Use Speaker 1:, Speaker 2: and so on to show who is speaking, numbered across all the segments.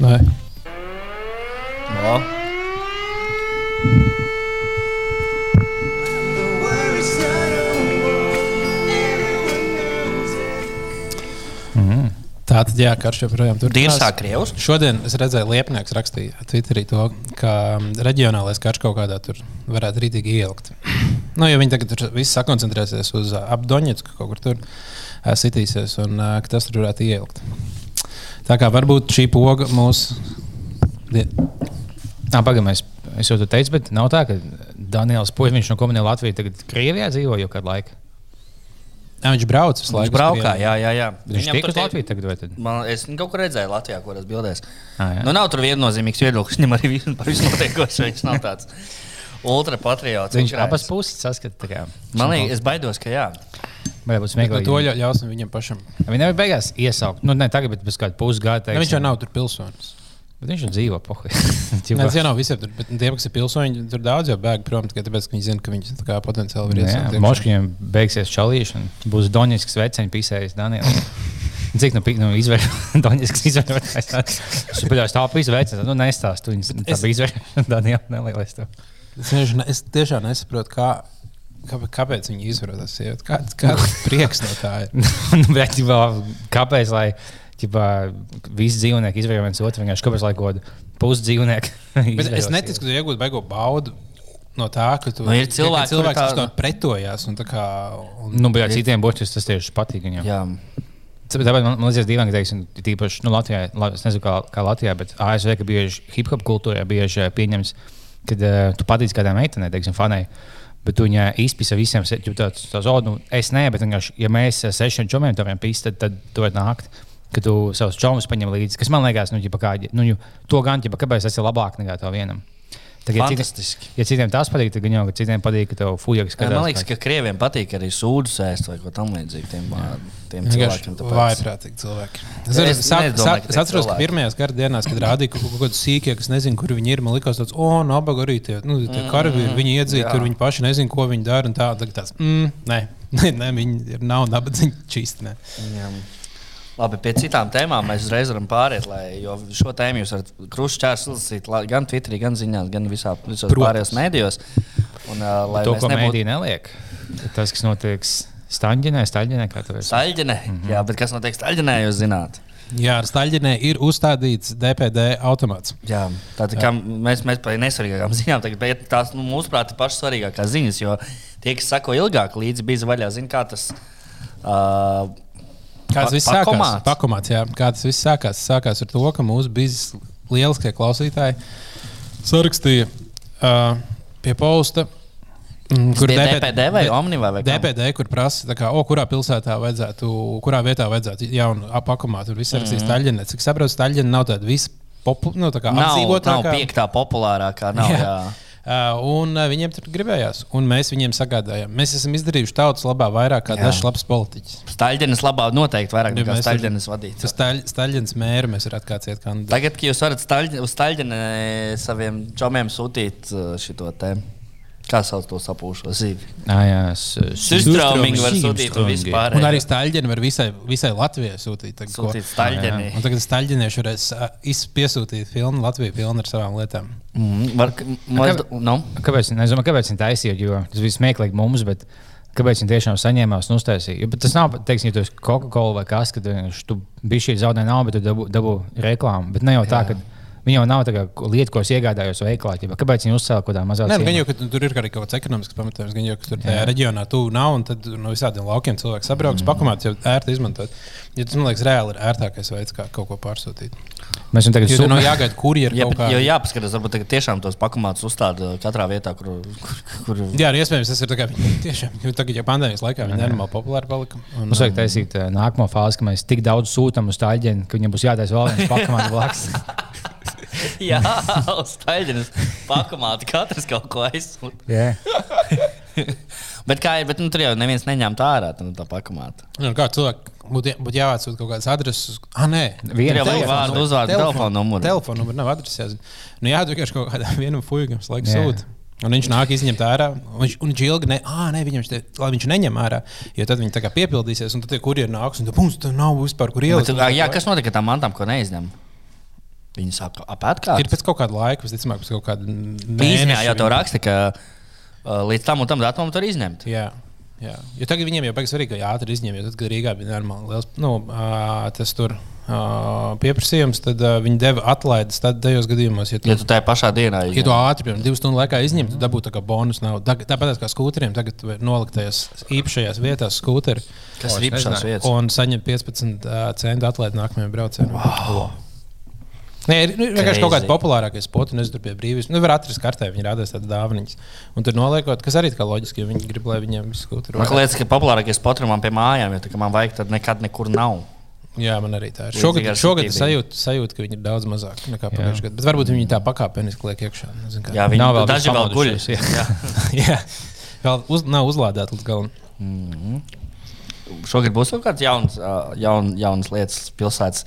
Speaker 1: Vai.
Speaker 2: No.
Speaker 1: Tā tad, jā, karš joprojām tur
Speaker 2: Dirsā Krievs.
Speaker 1: Šodien es redzēju, Liepnieks rakstīja Twitterī to, ka reģionālais karš kaut kādā tur varētu rītīgi ielikt. Nu, jo viņi tagad tur viss sakoncentrēsies uz ap Doņetsku, kaut kur tur sitīsies, un ā, ka tas tur varētu ielikt. Tā kā varbūt šī poga mūs. Die-
Speaker 3: Pagaidām, es, es jau to teicu, bet nav tā, ka Daniels Puisniņš no Komunijas Latvijas tagad Krievijā dzīvo jau kādu laiku.
Speaker 1: Jā, viņš brauc uz
Speaker 2: Viņš
Speaker 1: laiku. uz
Speaker 2: braukā, jā, jā. jā.
Speaker 3: Viņš tiek uz Latviju tagad vai tad?
Speaker 2: Man, es kaut kur redzēju Latvijā, kur tas bildēs.
Speaker 3: Ah,
Speaker 2: nu, nav tur viennozīmīgs viedoklis. Viņam arī par visu notiekošo. Viņš nav tāds ultrapatriots.
Speaker 3: Viņš
Speaker 2: Ukrānis.
Speaker 3: abas puses saskata.
Speaker 2: Man liekas, es baidos, ka jā.
Speaker 1: No
Speaker 3: smieklīgi?
Speaker 1: to ļa- ļausim viņam pašam.
Speaker 3: Viņi nevar beigās iesaukt. Nu, ne tagad, bet pēc kāda pusgada.
Speaker 1: Ne, viņš jau nav tur pilsonis.
Speaker 3: Bet viņš jau dzīvo pohi.
Speaker 1: Nē, tas jau nav visiem, tur, bet tiem, kas ir pilsoņi, tur daudz jau bēg prom, tikai tāpēc, ka viņi zina, ka viņi kā potenciāli var iesākt. iekšā.
Speaker 3: Moškiņiem beigsies čalīšana. Būs Doņisks veceņš pisējis Daniels. Cik nu, nu izvērtējis Doņisks izvērtējis? Es paļaujos tā pisa vecens. Nu, nestāstu. Viņas tā bija izvērtēta Daniela nelielais. to.
Speaker 1: Es, vienkārši ne- es tiešām nesaprotu, kā, kāpēc viņi izvēlējās tas sievieti. Kāds kāds prieks no tā ir?
Speaker 3: Nu, bet, ģibā, kāpēc? Lai, ģibā, visi dzīvnieki izvēlējās viens otru. Vienkārši kāpēc? Lai kaut kādu pusdzīvnieku.
Speaker 1: Bet es neticu, ka tu iegūsi baigo baudu. No tā, ka tu
Speaker 2: Nu, ir cilvēki, kuri
Speaker 1: cilvēks, kas
Speaker 2: tā-
Speaker 1: to pretojās. un tā Kā, un,
Speaker 3: Nu, bet citiem bočiem tas tieši patīk. Viņam.
Speaker 2: jā.
Speaker 3: Tāpēc man, man liekas, dīvaini, ka, teiksim, tīpaši nu, Latvijā, la- es nezinu, kā, kā Latvijā, bet ASV, ka bieži hip hop kultūrā bieži pieņems, kad uh, tu patīc kādai meitenei, teiksim, fanai. Bet tu viņai izpisa visiem, jau tāds, oh, nu, es nē, bet vienkārši, ja mēs sešiem čomiem tam pīstam, tad, tad tu vari nākt. Kad tu savus čomus paņem līdzi, kas man liekas, nu, ģipa, kā, nu, to gan, ģipa, kāpēc tas ir labāk nekā to vienam. Tagad, ja,
Speaker 2: Fantastiski.
Speaker 3: citi, ja citiem tas patīk, tad gan jau, ka citiem patīk, ka tev fujakas
Speaker 2: Jā, Man liekas, ka krieviem patīk arī sūdzes ēst vai ko tamlīdzīgu tiem, tiem cilvēkiem. tāpēc-
Speaker 1: vājprātīgi cilvēki. Es,
Speaker 2: Es
Speaker 1: arī sāk-
Speaker 2: nedomāju, ka
Speaker 1: es atceros, ka pirmajās kara dienās, kad rādīja kaut kaut kādus sīkie, kas nezinu, kur viņi ir, man liekas, tāds, o, nabaga arī tie, nu, tie karavīri, viņi iedzīvo, tur viņi paši nezina, ko viņi dara. un Tā, tagad tāds, mm, nē, nē, nē, viņi ir nav nabadzīgi čīsti.
Speaker 2: Labi, pie citām tēmām mēs uzreiz varam pāriet, lai, jo šo tēmu jūs varat krušķērs izlasīt la- gan Twitterī, gan ziņās, gan visā, visos
Speaker 1: Protams.
Speaker 2: pārējos mēdījos. Un, uh, lai
Speaker 3: to,
Speaker 2: mēs
Speaker 3: ko
Speaker 2: nebūtu
Speaker 3: mēdī neliek. Tas, kas notiek Staņģinē, Staļģinē, kā tu esi.
Speaker 2: Staļģinē, mm -hmm. jā, bet kas notiek Staļģinē, jūs zināt.
Speaker 1: Jā, ar Staļģinē ir uzstādīts DPD automāts.
Speaker 2: Jā, tātad kā mēs, mēs par nesvarīgākām ziņām tagad, bet tās, nu, mūsuprāt, ir pašas svarīgākās ziņas, jo tie, kas sako ilgāk līdzi, bija vaļā, zina, kā tas. Uh,
Speaker 1: Kā tas viss sākās?
Speaker 2: pakomāts.
Speaker 1: Jā. Kā tas viss sākās? Sākās ar to, ka mūsu biznesa lieliskie klausītāji sarakstīja uh, pie posta. mm,
Speaker 2: Kur bija DPD vai Omnivā vai?
Speaker 1: DPD, kur prasa, tā kā, o, kurā pilsētā vajadzētu, kurā vietā vajadzētu jaunu apakomātu. Tur viss rakstīs mm -hmm. Taļģinē. Cik saprotu, Taļģina nav tāda vispopulārākā, nu, tā kā
Speaker 2: Nav, nav
Speaker 1: apdzīvotākā.
Speaker 2: piektā populārākā. Nav, jā. Jā.
Speaker 1: Uh, un uh, viņiem tur gribējās, un mēs viņiem sagādājām. Mēs esam izdarījuši tautas labā vairāk kā dažs labs politiķis.
Speaker 2: Staļģenes labā noteikti vairāk nekā Staļģenes
Speaker 1: Tas
Speaker 2: vadītājs.
Speaker 1: Staļģins mēra mēs varētu kāds iet kandidēt.
Speaker 2: Tagad, kad jūs varat staļģi, uz Staļģeni saviem čomiem sūtīt uh, šo tēmu, kā sauc to sapūšo zīvi?
Speaker 3: Ah, jā, s-
Speaker 2: Surstrāmīgi var sūtīt vispār.
Speaker 1: Un arī Staļģini var visai, visai Latvijai sūtīt. Tagad, ko.
Speaker 2: Sūtīt Staļģeni.
Speaker 1: Un tagad Staļģinieši varēs piesūtīt filmu Latviju pilnu ar savām lietām.
Speaker 2: Mm, var, maz, no?
Speaker 3: Kāpēc, nezinu, kāpēc viņi taisīja, jo tas bija smieklīgi mums, bet kāpēc viņi tiešām saņēmās un uztaisīja? Jo, bet tas nav, teiksim, ja tu esi Coca-Cola vai kas, kad vienkārši tu biji šī zaudē naudu, bet tu dabū, dabū reklāmu. Bet ne jau tā, ka viņi jau nav tā kā lieta, ko es iegādājos veikalā. ķipa, Kāpēc viņi uzcēla kaut kādā mazā
Speaker 1: Nē,
Speaker 3: ciemā?
Speaker 1: gan jau, ka tu- tur ir arī kaut kāds ekonomisks pamatojums, gan jau, ka tur tajā reģionā tu nav, un tad no visādiem laukiem cilvēks sabrauks, mm. pakomāts jau ērti izmantot. Ja tas, man liekas, reāli ir ērtākais veids, kā kaut ko pārsūtīt.
Speaker 3: Mēs viņam tagad
Speaker 1: tur nav
Speaker 3: sūtām.
Speaker 1: jāgaida, kur ir
Speaker 2: Jā,
Speaker 1: kaut
Speaker 2: bet, jo
Speaker 1: kā.
Speaker 2: jāpaskatās, varbūt tagad tiešām tos pakomātus uzstāda katrā vietā, kur. kur, kur
Speaker 1: Jā, arī iespējams, tas ir tā kā tiešām, jo tagad jau pandēmijas laikā viņi nenormāli populāri palika. Un,
Speaker 3: Mums vajag taisīt uh, nākamo fāzi, ka mēs tik daudz sūtām uz tāļģeni, ka viņam būs jātaisa vēl viens pakamāts blakus.
Speaker 2: Jā, uz Staļģenes pakomātu katrs kaut ko aizsūta.
Speaker 3: Jā.
Speaker 2: Bet, kā, ir, bet nu, tur jau neviens neņem tā ārā nu, tā pakomāta.
Speaker 1: Nu, kā cilvēki būtu būt jāatsūta kaut kādas adreses. Ah, nē,
Speaker 2: Tur jau vārdu, uzvārdu, telefonu numuru.
Speaker 1: Telefonu numuru nav adreses jāzina. Nu, jā, tu vienkārši kaut kādam vienam fuigam laikam
Speaker 3: Jā.
Speaker 1: sūta. Un viņš nāk izņemt ārā. un Viņš, un viņš ilgi ne, ah, ne, viņam te, lai viņš neņem ārā, jo tad viņi tā kā piepildīsies, un tad tie kurjeri nāks, un tad mums tur nav vispār kur
Speaker 2: Bet,
Speaker 1: ielikt.
Speaker 2: jā, kas notika ar tām mantām, ko neizņem? Viņi sāk apēst.
Speaker 1: Ir pēc kaut kāda laika, visticamāk, pēc kaut kāda mēneša.
Speaker 2: jau tev
Speaker 1: viņi-
Speaker 2: raksta, ka uh, līdz tam un tam datumam tur izņemt.
Speaker 1: Jā. Jā. Jo tagad viņiem jau beigas svarīgi, ka ātri izņem, jo tad, kad Rīgā bija normāli liels nu, ā, tas tur ā, pieprasījums, tad ā, viņi deva atlaides tad tajos gadījumos. Ja tu,
Speaker 2: Ja tu tajā pašā dienā
Speaker 1: ja
Speaker 2: izņem.
Speaker 1: tu ātri, piemēram, divu stundu laikā izņem, tad dabūtu tā kā bonus. Nav. Tāpat kā skūteriem, tagad tu vari nolikt tajās īpašajās vietās skūteri
Speaker 2: kas ir īpašās vietas.
Speaker 1: un saņemt 15 ā, centu atlaidi nākamajam braucienam. Wow. Nē, ir ir vienkārši kaut kāda
Speaker 2: Crazy.
Speaker 1: populārākā spota, tur pie brīvības. Nu, var atrast kartē, viņi rādās tādas dāvanas. Un tur noliekot, kas arī kā loģiski, jo viņi grib, lai viņiem viss skūteri.
Speaker 2: Man liekas, ka populārākais spotri man pie mājām, jo tā, man vajag, tad nekad nekur nav.
Speaker 1: Jā, man arī tā ir. Šogad, šogad es sajūtu, sajūtu, ka viņi ir daudz mazāk nekā pagājušajā gadā. Bet varbūt viņi tā pakāpeniski liek iekšā. Nezinu, kā.
Speaker 2: Jā, viņi
Speaker 3: Nav vēl
Speaker 2: daži vēl guļ.
Speaker 3: pamodušies, jā.
Speaker 1: Jā. Vēl uz, nav uzlādēta līdz galam.
Speaker 2: Šogad būs kaut kāds jauns, ā, jaun, jauns lietas pilsētas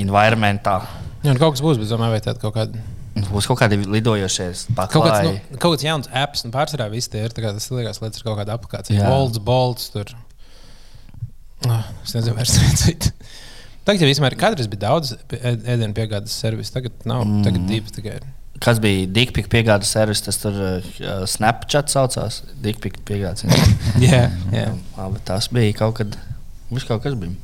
Speaker 2: environmentā.
Speaker 1: Jā, nu, kaut kas būs, bet domāju, vai tāda kaut kāda.
Speaker 2: Būs kaut kādi lidojošie
Speaker 1: Kaut kāds, nu, kaut kāds jauns apps, un pārsvarā viss tie ir. Tas liekas, lietas ir kaut kāda aplikācija. Bolts, bolts, tur. Ah, Es nezinu, vairs necīt. Tagad jau vispār kādreiz bija daudz ēdienu piegādes servisu. Tagad nav. Mm. Tagad divi tikai ir.
Speaker 2: Kas bija Dikpika piegādes servis, tas tur uh, Snapchat saucās. Dikpika piegādes.
Speaker 1: Jā, jā.
Speaker 2: Labi, tas bija kaut kad. Viņš kaut kas bija.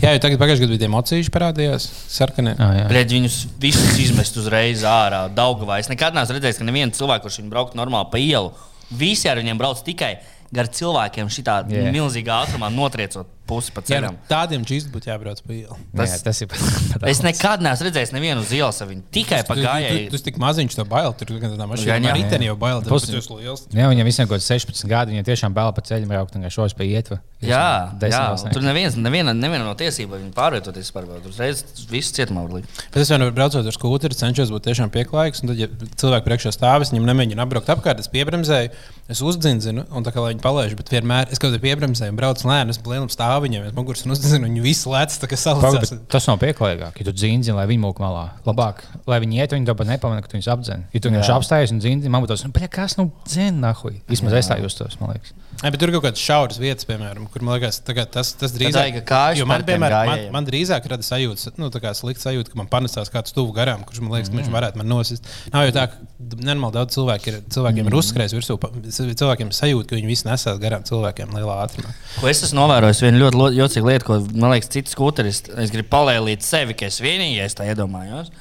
Speaker 1: Jā jo tagad pagājušajā gadā bija tie mocīši parādījās. Sarkanie.
Speaker 3: Ah, jā.
Speaker 2: Pret viņus visus izmest uzreiz ārā. Daugavā. Es nekad neesmu redzējis, ka neviens cilvēks, kurš viņu braukt normāli pa ielu, visi ar viņiem brauc tikai gar cilvēkiem šitā yeah. milzīgā ātrumā notriecot pusi pa
Speaker 1: Jā,
Speaker 2: ceļam.
Speaker 1: nu, tādiem čīstam būtu jābrauc pa ielu.
Speaker 3: Tas,
Speaker 2: Tas-
Speaker 3: tas ir pat
Speaker 2: Es nekad neesmu redzējis nevienu uz ielas, viņu tikai pa
Speaker 1: Tu- tu-
Speaker 2: gājēju.
Speaker 1: Tu esi tik maziņš, to bail. Tur gan tādā mašīnā
Speaker 2: Gan jā.
Speaker 1: ar riteni jau bail. Tas ir liels.
Speaker 3: Jā, viņam visiem kaut kāds 16 gadi. Viņa tiešām vēl pa ceļam braukt un šos pa ietvu.
Speaker 2: Jā, jā tur neviens, neviena, neviena no tiesībām viņa pārvietoties par vēl. Uzreiz visu cietumā var likt.
Speaker 1: Bet es vienmēr braucot ar skūteri, cenšos būt tiešām pieklājīgs. un Tad, ja cilvēki priekšā stāvis, viņam nemēģina apbraukt apkārt, es piebremzēju, es uzdzinzinu, un tā kā lai viņi palaiž, bet vienmēr es kaut kādā piebremzēju un braucu lēni, es pa lielam stāviņam, es muguras un uzdzinu, un viņi visi lēc, tā kā
Speaker 3: bet Tas nav pieklājīgāk. Ja tu dzini, lai viņi mūk malā, labāk, lai viņi iet, viņi to pat nepamanā, ka tu viņus apdzen. Ja tu viņus apstājies un dzini, man būtu tas, nu, kas nu dzini, nahuj. Vismaz es tā jūtos, man liekas.
Speaker 1: Ai, bet tur ir kaut kādas šauras vietas, piemēram, kur man liekas, tas, tas drīzāk
Speaker 2: vajag kājas
Speaker 1: man, piemēram, man, man drīzāk rada sajūta, nu, slikta sajūta, ka man panesās kāds tuvu garām, kurš man liekas, ka viņš varētu man nosist. Nav jau tā, ka nenormāli daudz cilvēku ir, cilvēkiem ir uzskrējis virsū, cilvēkiem ir sajūta, ka viņi visi nesās garām cilvēkiem lielā ātrumā.
Speaker 2: Ko es esmu novērojis, viena ļoti jocīga lieta, ko man liekas, cits skūteris. Es gribu palēlīt sevi, ka es vienīgais tā iedomājos.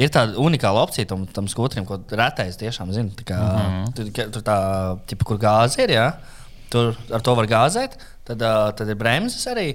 Speaker 2: Ir tāda unikāla opcija tam, tam skūterim, ko retais tiešām zina. Tā kā, mm -hmm. tur, tur tā, tipa, kur gāze ir, jā, tur ar to var gāzēt, tad, tad ir bremzes arī.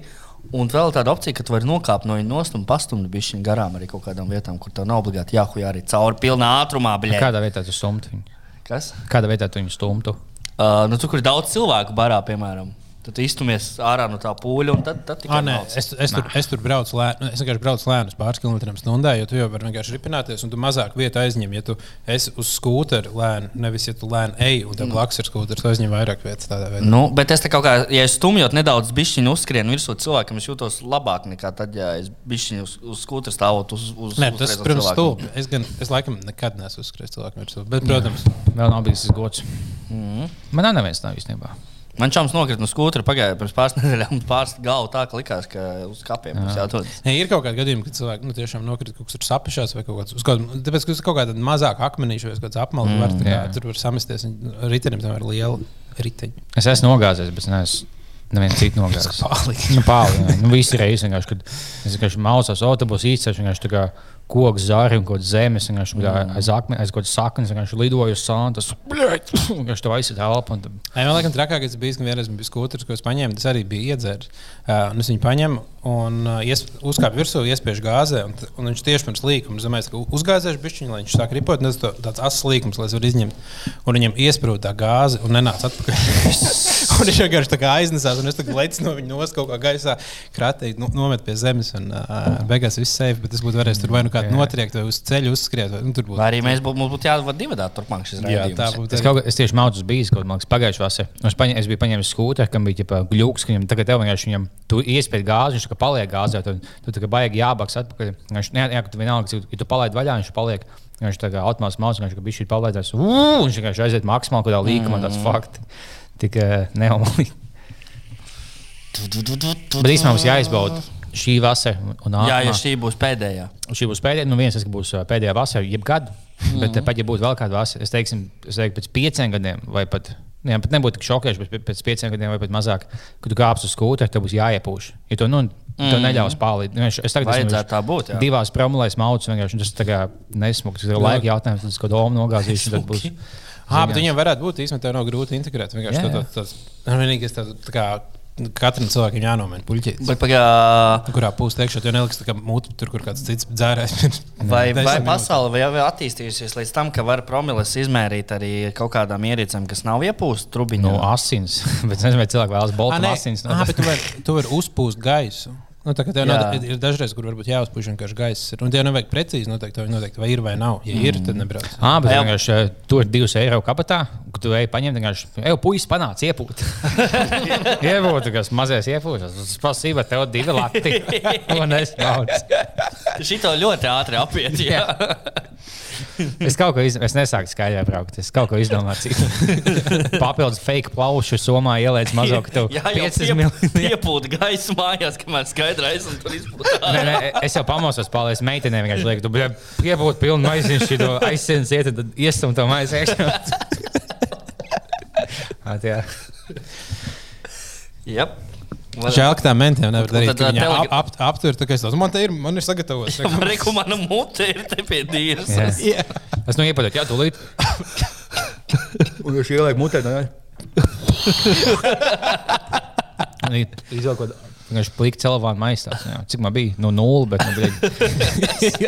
Speaker 2: Un vēl tāda opcija, ka tu vari nokāpt no viņa nost un pastumt bišķiņu garām arī kaut kādām vietām, kur tev nav obligāti jāhuj arī cauri pilnā ātrumā. Bļē.
Speaker 3: Kādā vietā tu stumtu viņu?
Speaker 2: Kas?
Speaker 3: Kādā vietā tu viņu stumtu?
Speaker 2: Uh, nu, tur, kur ir daudz cilvēku barā, piemēram. Tad tu iztumies ārā no tā pūļa, un tad, tad tikai
Speaker 1: Ah, nē, es, es, tur, es tur braucu lēni. nu, Es vienkārši braucu lēnus pāris kilometriem stundā, jo tu jau vari vienkārši ripināties, un tu mazāk vietu aizņem. Ja tu esi uz skūtera lēni, nevis ja tu lēni ej, un tev blakus ir skūters, tu aizņem vairāk vietas tādā veidā.
Speaker 2: Nu, bet es kā, kā, ja es stumjot nedaudz bišķiņu uzskrienu virsū cilvēkam, es jūtos labāk nekā tad, ja es bišķiņu uz, uz skūtra stāvot uz, uz
Speaker 1: Nē, tas,
Speaker 2: uz
Speaker 1: protams, stulbi. Es, gan, es laikam nekad neesmu uzskrējis cilvēkam virsū. Bet, protams,
Speaker 3: Vēl nav bijis tas gods.
Speaker 2: Mhm.
Speaker 3: Man nav neviens nav īstenībā.
Speaker 2: Man čoms nokrita no skūtra pagājušajā pirms pāris nedēļām, un pāris galvu tā, ka likās, ka uz kapiem būs jāatrodas.
Speaker 1: ne, ir kaut kādi gadījumi, kad cilvēki nu, tiešām nokrīt kaut kas tur sapišās vai kaut kāds. uz Kaut, tāpēc, ka uz kaut kāda mazāka akmenīša vai uz kāds apmals, mm, var, tā kā,
Speaker 3: jā.
Speaker 1: tur var samesties. un Ritenim tam ir liela riteņa.
Speaker 3: Es esmu nogāzies, bet es neesmu neviens cits nogāzies.
Speaker 1: Pālīgi.
Speaker 3: Nu, Pāli, nu, visi reizes vienkārši, kad es vienkārši mausās autobusu īstenībā, vienkārši tā kā koks, zāri un kaut kādas zemes, vienkārši mm. aiz akmeni, aiz kaut kādas saknes, vienkārši lidoju uz sānu, tas vienkārši tev aizsit elpu. un
Speaker 1: man liekas, trakākais bija, ka vienreiz bija skūters, ko es paņēmu. Tas arī bija iedzērs. Uh, un es viņu paņēmu un uh, ies, uzkāpu virsū, iespiežu gāzē. Un, un viņš tieši pirms līkuma zemēs, ka uzgāzēšu bišķiņu, lai viņš sāk ripot. un Tas to- tāds asins līkums, lai es varu izņemt. Un viņam iesprūda tā gāze un nenāca atpakaļ. un viņš vienkārši tā kā aiznesās, un es tagad lecu no viņa nost kaut kā gaisā, krātīgi nu, nomet pie zemes. Un uh, beigās viss safe, bet es būtu varējis tur vai nu kādu
Speaker 3: Jā.
Speaker 1: notriekt, vai uz ceļa uzskriet. Vai, nu, tur būtu.
Speaker 2: Vai arī mēs būtu, mums būtu jāvada divi tādi turpmāk šis
Speaker 1: Jā, tā
Speaker 2: raidījums.
Speaker 1: būtu.
Speaker 3: Es, kaut, kā- es tieši mācos bijis kaut kādā pagājušā vasarā. Es, paņem, es biju paņēmis skūteri, kam bija gļuks, ka viņam tagad tev vienkārši viņam tu iespēja gāzi, viņš paliek gāzē, tad tu tā kā baigi jābaks atpakaļ. Viņš ne, jā, tu vienalga, ja tu palaidi vaļā, viņš paliek. Viņš tā kā automātiski ka viņš ir palaidis. Viņš vienkārši aiziet maksimāli, kādā līkumā tāds fakts. Tik neomāli. Bet īstenībā mums jāizbauda šī vasara un
Speaker 2: Jā, ja šī būs pēdējā.
Speaker 3: Šī būs pēdējā, nu viens tas, ka būs ā, pēdējā vasara, jebkad. Mm -hmm. Bet, pat ja būtu vēl kāda vasara, es teiktu, es teiktu pēc pieciem gadiem, vai pat, nu, jā, pat nebūtu tik šokējuši, bet pēc pieciem gadiem vai pat mazāk, kad tu kāpsi uz skūta, tev būs jāiepūš. Ja tu, nu, mm. tu neļaus pārlīt. Nu, es tagad esmu
Speaker 2: tā būt. jā.
Speaker 3: divās promulēs maucis, vienkārši un tas tā kā nesmuks. Tas ir laika jautājums, tas, ko domu nogāzīšu, tad būs.
Speaker 1: Ah, bet viņiem varētu būt īstenībā tā nav grūti integrēt. Vienkārši
Speaker 3: Jā,
Speaker 1: tā, tā, tas vienīgais, tā, tā kā katram cilvēkam jānomēna puļķis.
Speaker 2: Bet, pagā,
Speaker 1: Kurā pusē teikšu, jo neliks tā kā mūtu, tur kur kāds cits dzērājs.
Speaker 2: vai, vai pasaule vai jau ir attīstījusies līdz tam, ka var promiles izmērīt arī kaut kādām ierīcēm, kas nav iepūstas trubiņā?
Speaker 3: Nu, asins. bet es nezinu, vai cilvēki vēlas
Speaker 1: nē,
Speaker 3: asins.
Speaker 1: ah, bet tu vari, tu vari uzpūst gaisu. Nu, tā kā tev
Speaker 2: Jā.
Speaker 1: nav, ir dažreiz, kur varbūt jāuzpūš vienkārši gaisa. Ir. Un tev nevajag precīzi noteikt, vai, noteikti, vai ir vai nav. Ja ir, tad nebrauc.
Speaker 3: Ah, bet
Speaker 2: Jā.
Speaker 3: vienkārši eh, tur ir 2 eiro kabatā, kad tu ej paņemt vienkārši, ej, puisis panāc iepūt. iepūt, kas mazais iepūšas. Tas pasīva tev divi lati. Un es naudas.
Speaker 2: Šito ļoti ātri apiet. Jā.
Speaker 3: Es kaut ko izdomāju, es nesāku skaļā braukt. Es kaut ko izdomāju. Papildus fake plaušu somā ielēdz mazo, ka tev
Speaker 2: Jā, jau
Speaker 3: 5
Speaker 2: piep,
Speaker 3: miljonus.
Speaker 2: piepūta gaisa mājās, kamēr skaidrs un tur
Speaker 3: Nē,
Speaker 2: izpūta.
Speaker 3: nē, es jau pamosos, paldies meitenei. Vienkārši lieku, tu piepūti pilnu maizi, viņš to aizsēns, iet, tad iestum to maizi iekšā. At, jā.
Speaker 2: Yep.
Speaker 1: Žēl, ka tā mentiem nevar darīt.
Speaker 2: tad,
Speaker 1: ka Viņa
Speaker 2: telegra-
Speaker 1: ap, ap, aptur, tā kā es teicu, man te ir, man ir sagatavots.
Speaker 2: Reku mana mute ir te pie dīras.
Speaker 3: Jā.
Speaker 1: Jā.
Speaker 3: Es nu iepadotu, jā, tūlīt. Un viņš ieliek mutē. Izvēlēt, Viņš plīka celvānu maistās. Jā. Cik man bija? Nu, nulle, bet nu,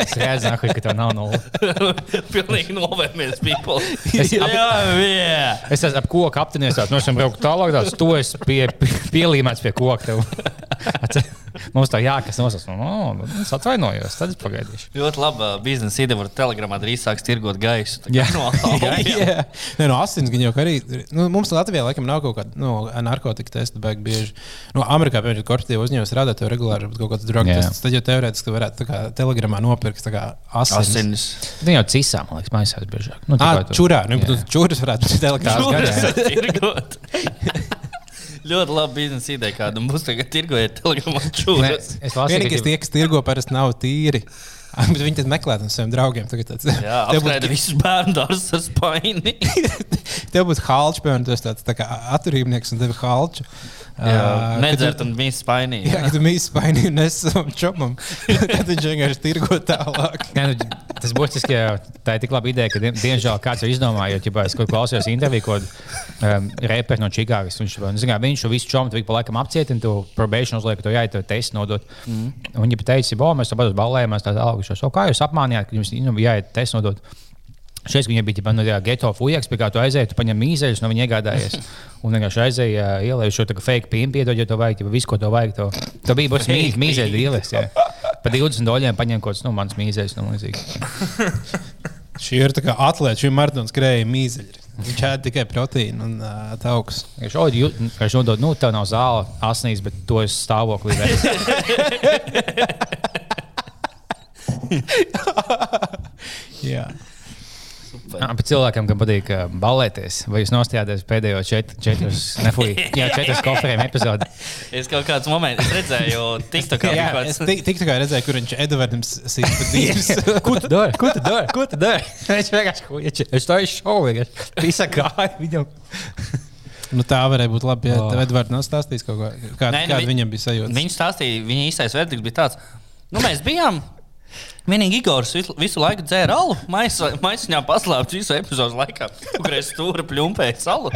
Speaker 3: es redzu, ka tev nav nulle.
Speaker 2: Pilnīgi novērmies, people.
Speaker 3: Es-
Speaker 2: jā, jā.
Speaker 3: Es esmu ap koku aptinies, no šiem braukt tālāk, tāds tu esi pie, pie, pielīmēts pie koka. Mums tā jākas nosauc. No, es atvainojos, tad es pagaidīšu.
Speaker 2: Ļoti laba biznesa ideja. Var telegramā drīz sāks tirgot gaisu.
Speaker 3: Jā.
Speaker 2: No.
Speaker 1: Jā, Nē, no asins gan jau arī. Nu, mums Latvijā laikam nav kaut kāda nu, narkotika testa, bet bieži. Nu, Amerikā, piemēram, korporatīva uzņēmuma strādā, tev regulāri kaut kāds drug tests. Tad jau teorētiski varētu kā telegramā nopirkt kā asins.
Speaker 2: Asinis.
Speaker 3: Viņa jau cisā, man liekas, maisās biežāk. Nu, tu-
Speaker 1: čurā. Nu, čuras varētu būt telegramā.
Speaker 2: Ļoti labi biznesa ideja, kāda mums tagad tirgoja telegramā
Speaker 3: Nē,
Speaker 2: čūras.
Speaker 3: Es
Speaker 1: Vienīgais,
Speaker 3: ka
Speaker 1: tie, kas tirgo, parasti nav tīri. Bet viņi tad meklē tam saviem draugiem. Tagad tāds,
Speaker 2: Jā,
Speaker 1: tev būs,
Speaker 2: apskaida visus bērnu dārzus ar spaini.
Speaker 1: tev būs halčs, piemēram, tas tāds tā kā atturībnieks un tev ir halčs.
Speaker 2: Nedzert un visu spaini.
Speaker 1: Jā, kad tu mīli spaini un nes savam čomam, tad viņš vienkārši tirgo tālāk.
Speaker 3: Nē, nu, tas būtiski, ka tā ir tik laba ideja, ka diemžēl kāds to izdomāja. Jo, ja es kaut klausījos intervijā, ko um, reperis no Čikāgas, viņš, nu, zin kā, viņš visu čomu pa laikam apcietina, to probation uzliek, to jāiet to testu nodot. Mm. Un viņi teica, ka mēs tāpat uz ballējumās tā tālāk, kā jūs apmānījāt, ka jums nu, jāiet testu nodot. Šeit viņa bija jau no tā geto fujaks, pie kā tu aizēji, tu paņem mīzeļus, no viņa iegādājies. Un vienkārši aizēji, ielēji šo tā fake pīnu, piedod, ja to vajag, ja visu, ko to vajag. To, to bija būs mīz, mīzeļu ielēs. jā. Pa 20 dolāriem paņem kaut kāds, nu, mans mīzeļus, nu, līdzīgi.
Speaker 1: Šī ir tā kā atlēta, šī maratona skrēja mīzeļi. Viņš ēd tikai proteīnu un uh, taukus.
Speaker 3: Viņš nodod, nu, tev nav zāle, asnīs, bet to es stāvoklī.
Speaker 1: Jā.
Speaker 3: Jā, bet cilvēkam, kam patīk uh, balēties, vai jūs nostājāties pēdējo čet, četrus, četrus koferiem epizodi.
Speaker 2: Es kaut kāds moments redzēju, TikTokā
Speaker 1: Jā,
Speaker 2: kāds.
Speaker 1: tik, tik tā kā redzēju, kur viņš Edvards sīk pa dīvs.
Speaker 3: Ko tu dari? Ko tu dari? Ko tu dari? Viņš vienkārši huiči. Es to izšauju, vienkārši. Visa kāja viņam.
Speaker 1: Nu, tā varēja būt labi, ja
Speaker 3: Oh.
Speaker 1: Edvards nav stāstījis kaut ko. Kā,
Speaker 2: Nē, nu,
Speaker 1: kāda
Speaker 2: vi-
Speaker 1: viņam bija sajūta?
Speaker 2: Viņš stāstīja, viņa īstais verdikts bija tāds, nu mēs bijām. Vienīgi Igors visu, visu laiku dzēra alu, maisiņā paslēpts visu epizodu laikā, kur es stūri pļumpēju salu.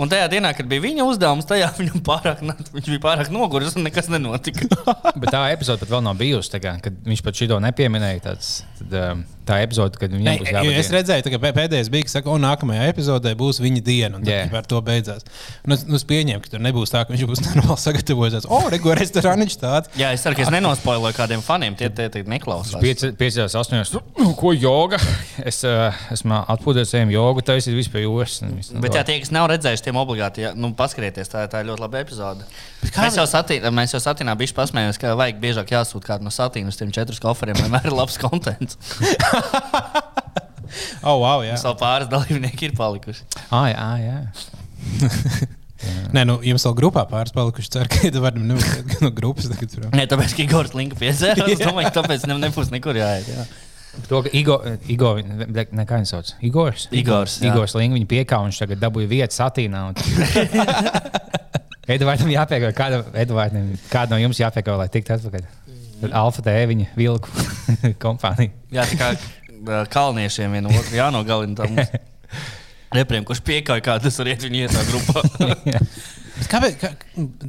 Speaker 2: Un tajā dienā, kad bija viņa uzdevums, tajā viņam pārāk, viņš bija pārāk noguris un nekas nenotika.
Speaker 3: Bet tā epizode pat vēl nav bijusi. Kā, kad viņš pat šito nepieminēja. Tāds, tad, um, tā epizode, kad viņam būs jābūt.
Speaker 1: es redzēju, ka pē- pēdējais bija, ka saka, o, nākamajā epizodē būs viņa diena, un yeah. ar to beidzās. Un es, nu, es pieņēmu, ka tur nebūs tā, ka viņš būs normāli sagatavojies. O, rego restorāniņš tāds.
Speaker 2: Jā, es ceru, ka es nenospoiloju kādiem faniem, tie tie, tie neklausās.
Speaker 3: 5, 8, nu, ko joga? Es uh, esmu atpūties, ejam jogu, taisīt vispār jūras. un.
Speaker 2: Bet, jā, tie, kas nav redzējuši, tiem obligāti jā, nu, paskatieties, tā, tā ir ļoti laba epizode. Mēs jau, satī, mēs jau satīnā bijām pasmējušies, ka vajag biežāk jāsūta kādu no satīna uz tiem četriem koferiem, lai vienmēr ir labs konteksts.
Speaker 1: Oh, wow, jā.
Speaker 2: Savu pāris dalībnieki ir palikuši.
Speaker 3: Ah, jā, jā.
Speaker 1: Nē, nu, jums vēl grupā pāris palikuši. Ceru, ka Edvards nu, no grupas tagad tur.
Speaker 2: Nē, tāpēc, ka Igors Linka piedzēra. Es domāju, ka tāpēc ne, nebūs nekur jāiet. Jā.
Speaker 3: To, ka Igor, Igor ne, kā viņš sauc? Igors.
Speaker 2: Igors, jā.
Speaker 3: Igors Linga viņa piekāva, viņš tagad dabūja vietu satīnā. Edvardam jāpiekāva, kādam, Edvardam, kādam no jums jāpiekāva, lai tiktu atpakaļ. Alfa TV viņa vilku kompānija.
Speaker 2: jā, tā kā kalniešiem vienu otru jānogalina repriem, kurš piekāja, kā tas var iet viņa ietā grupā.
Speaker 1: Bet Kāpēc? Kā,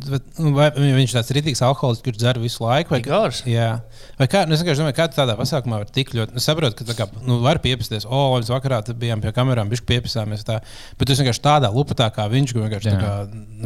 Speaker 1: bet, nu, vai viņš ir tāds rītīgs alkoholists, kurš dzer visu laiku? Vai,
Speaker 2: Igors?
Speaker 1: Jā. Vai kā, nu, es domāju, kā tādā pasākumā var tik ļoti. Es saprotu, ka tā kā, nu, var piepasties. O, oh, mēs vakarā tad bijām pie kamerām, viņš piepisāmies tā. Bet tu vienkārši tādā lupatā kā viņš, vienkārši tā kā.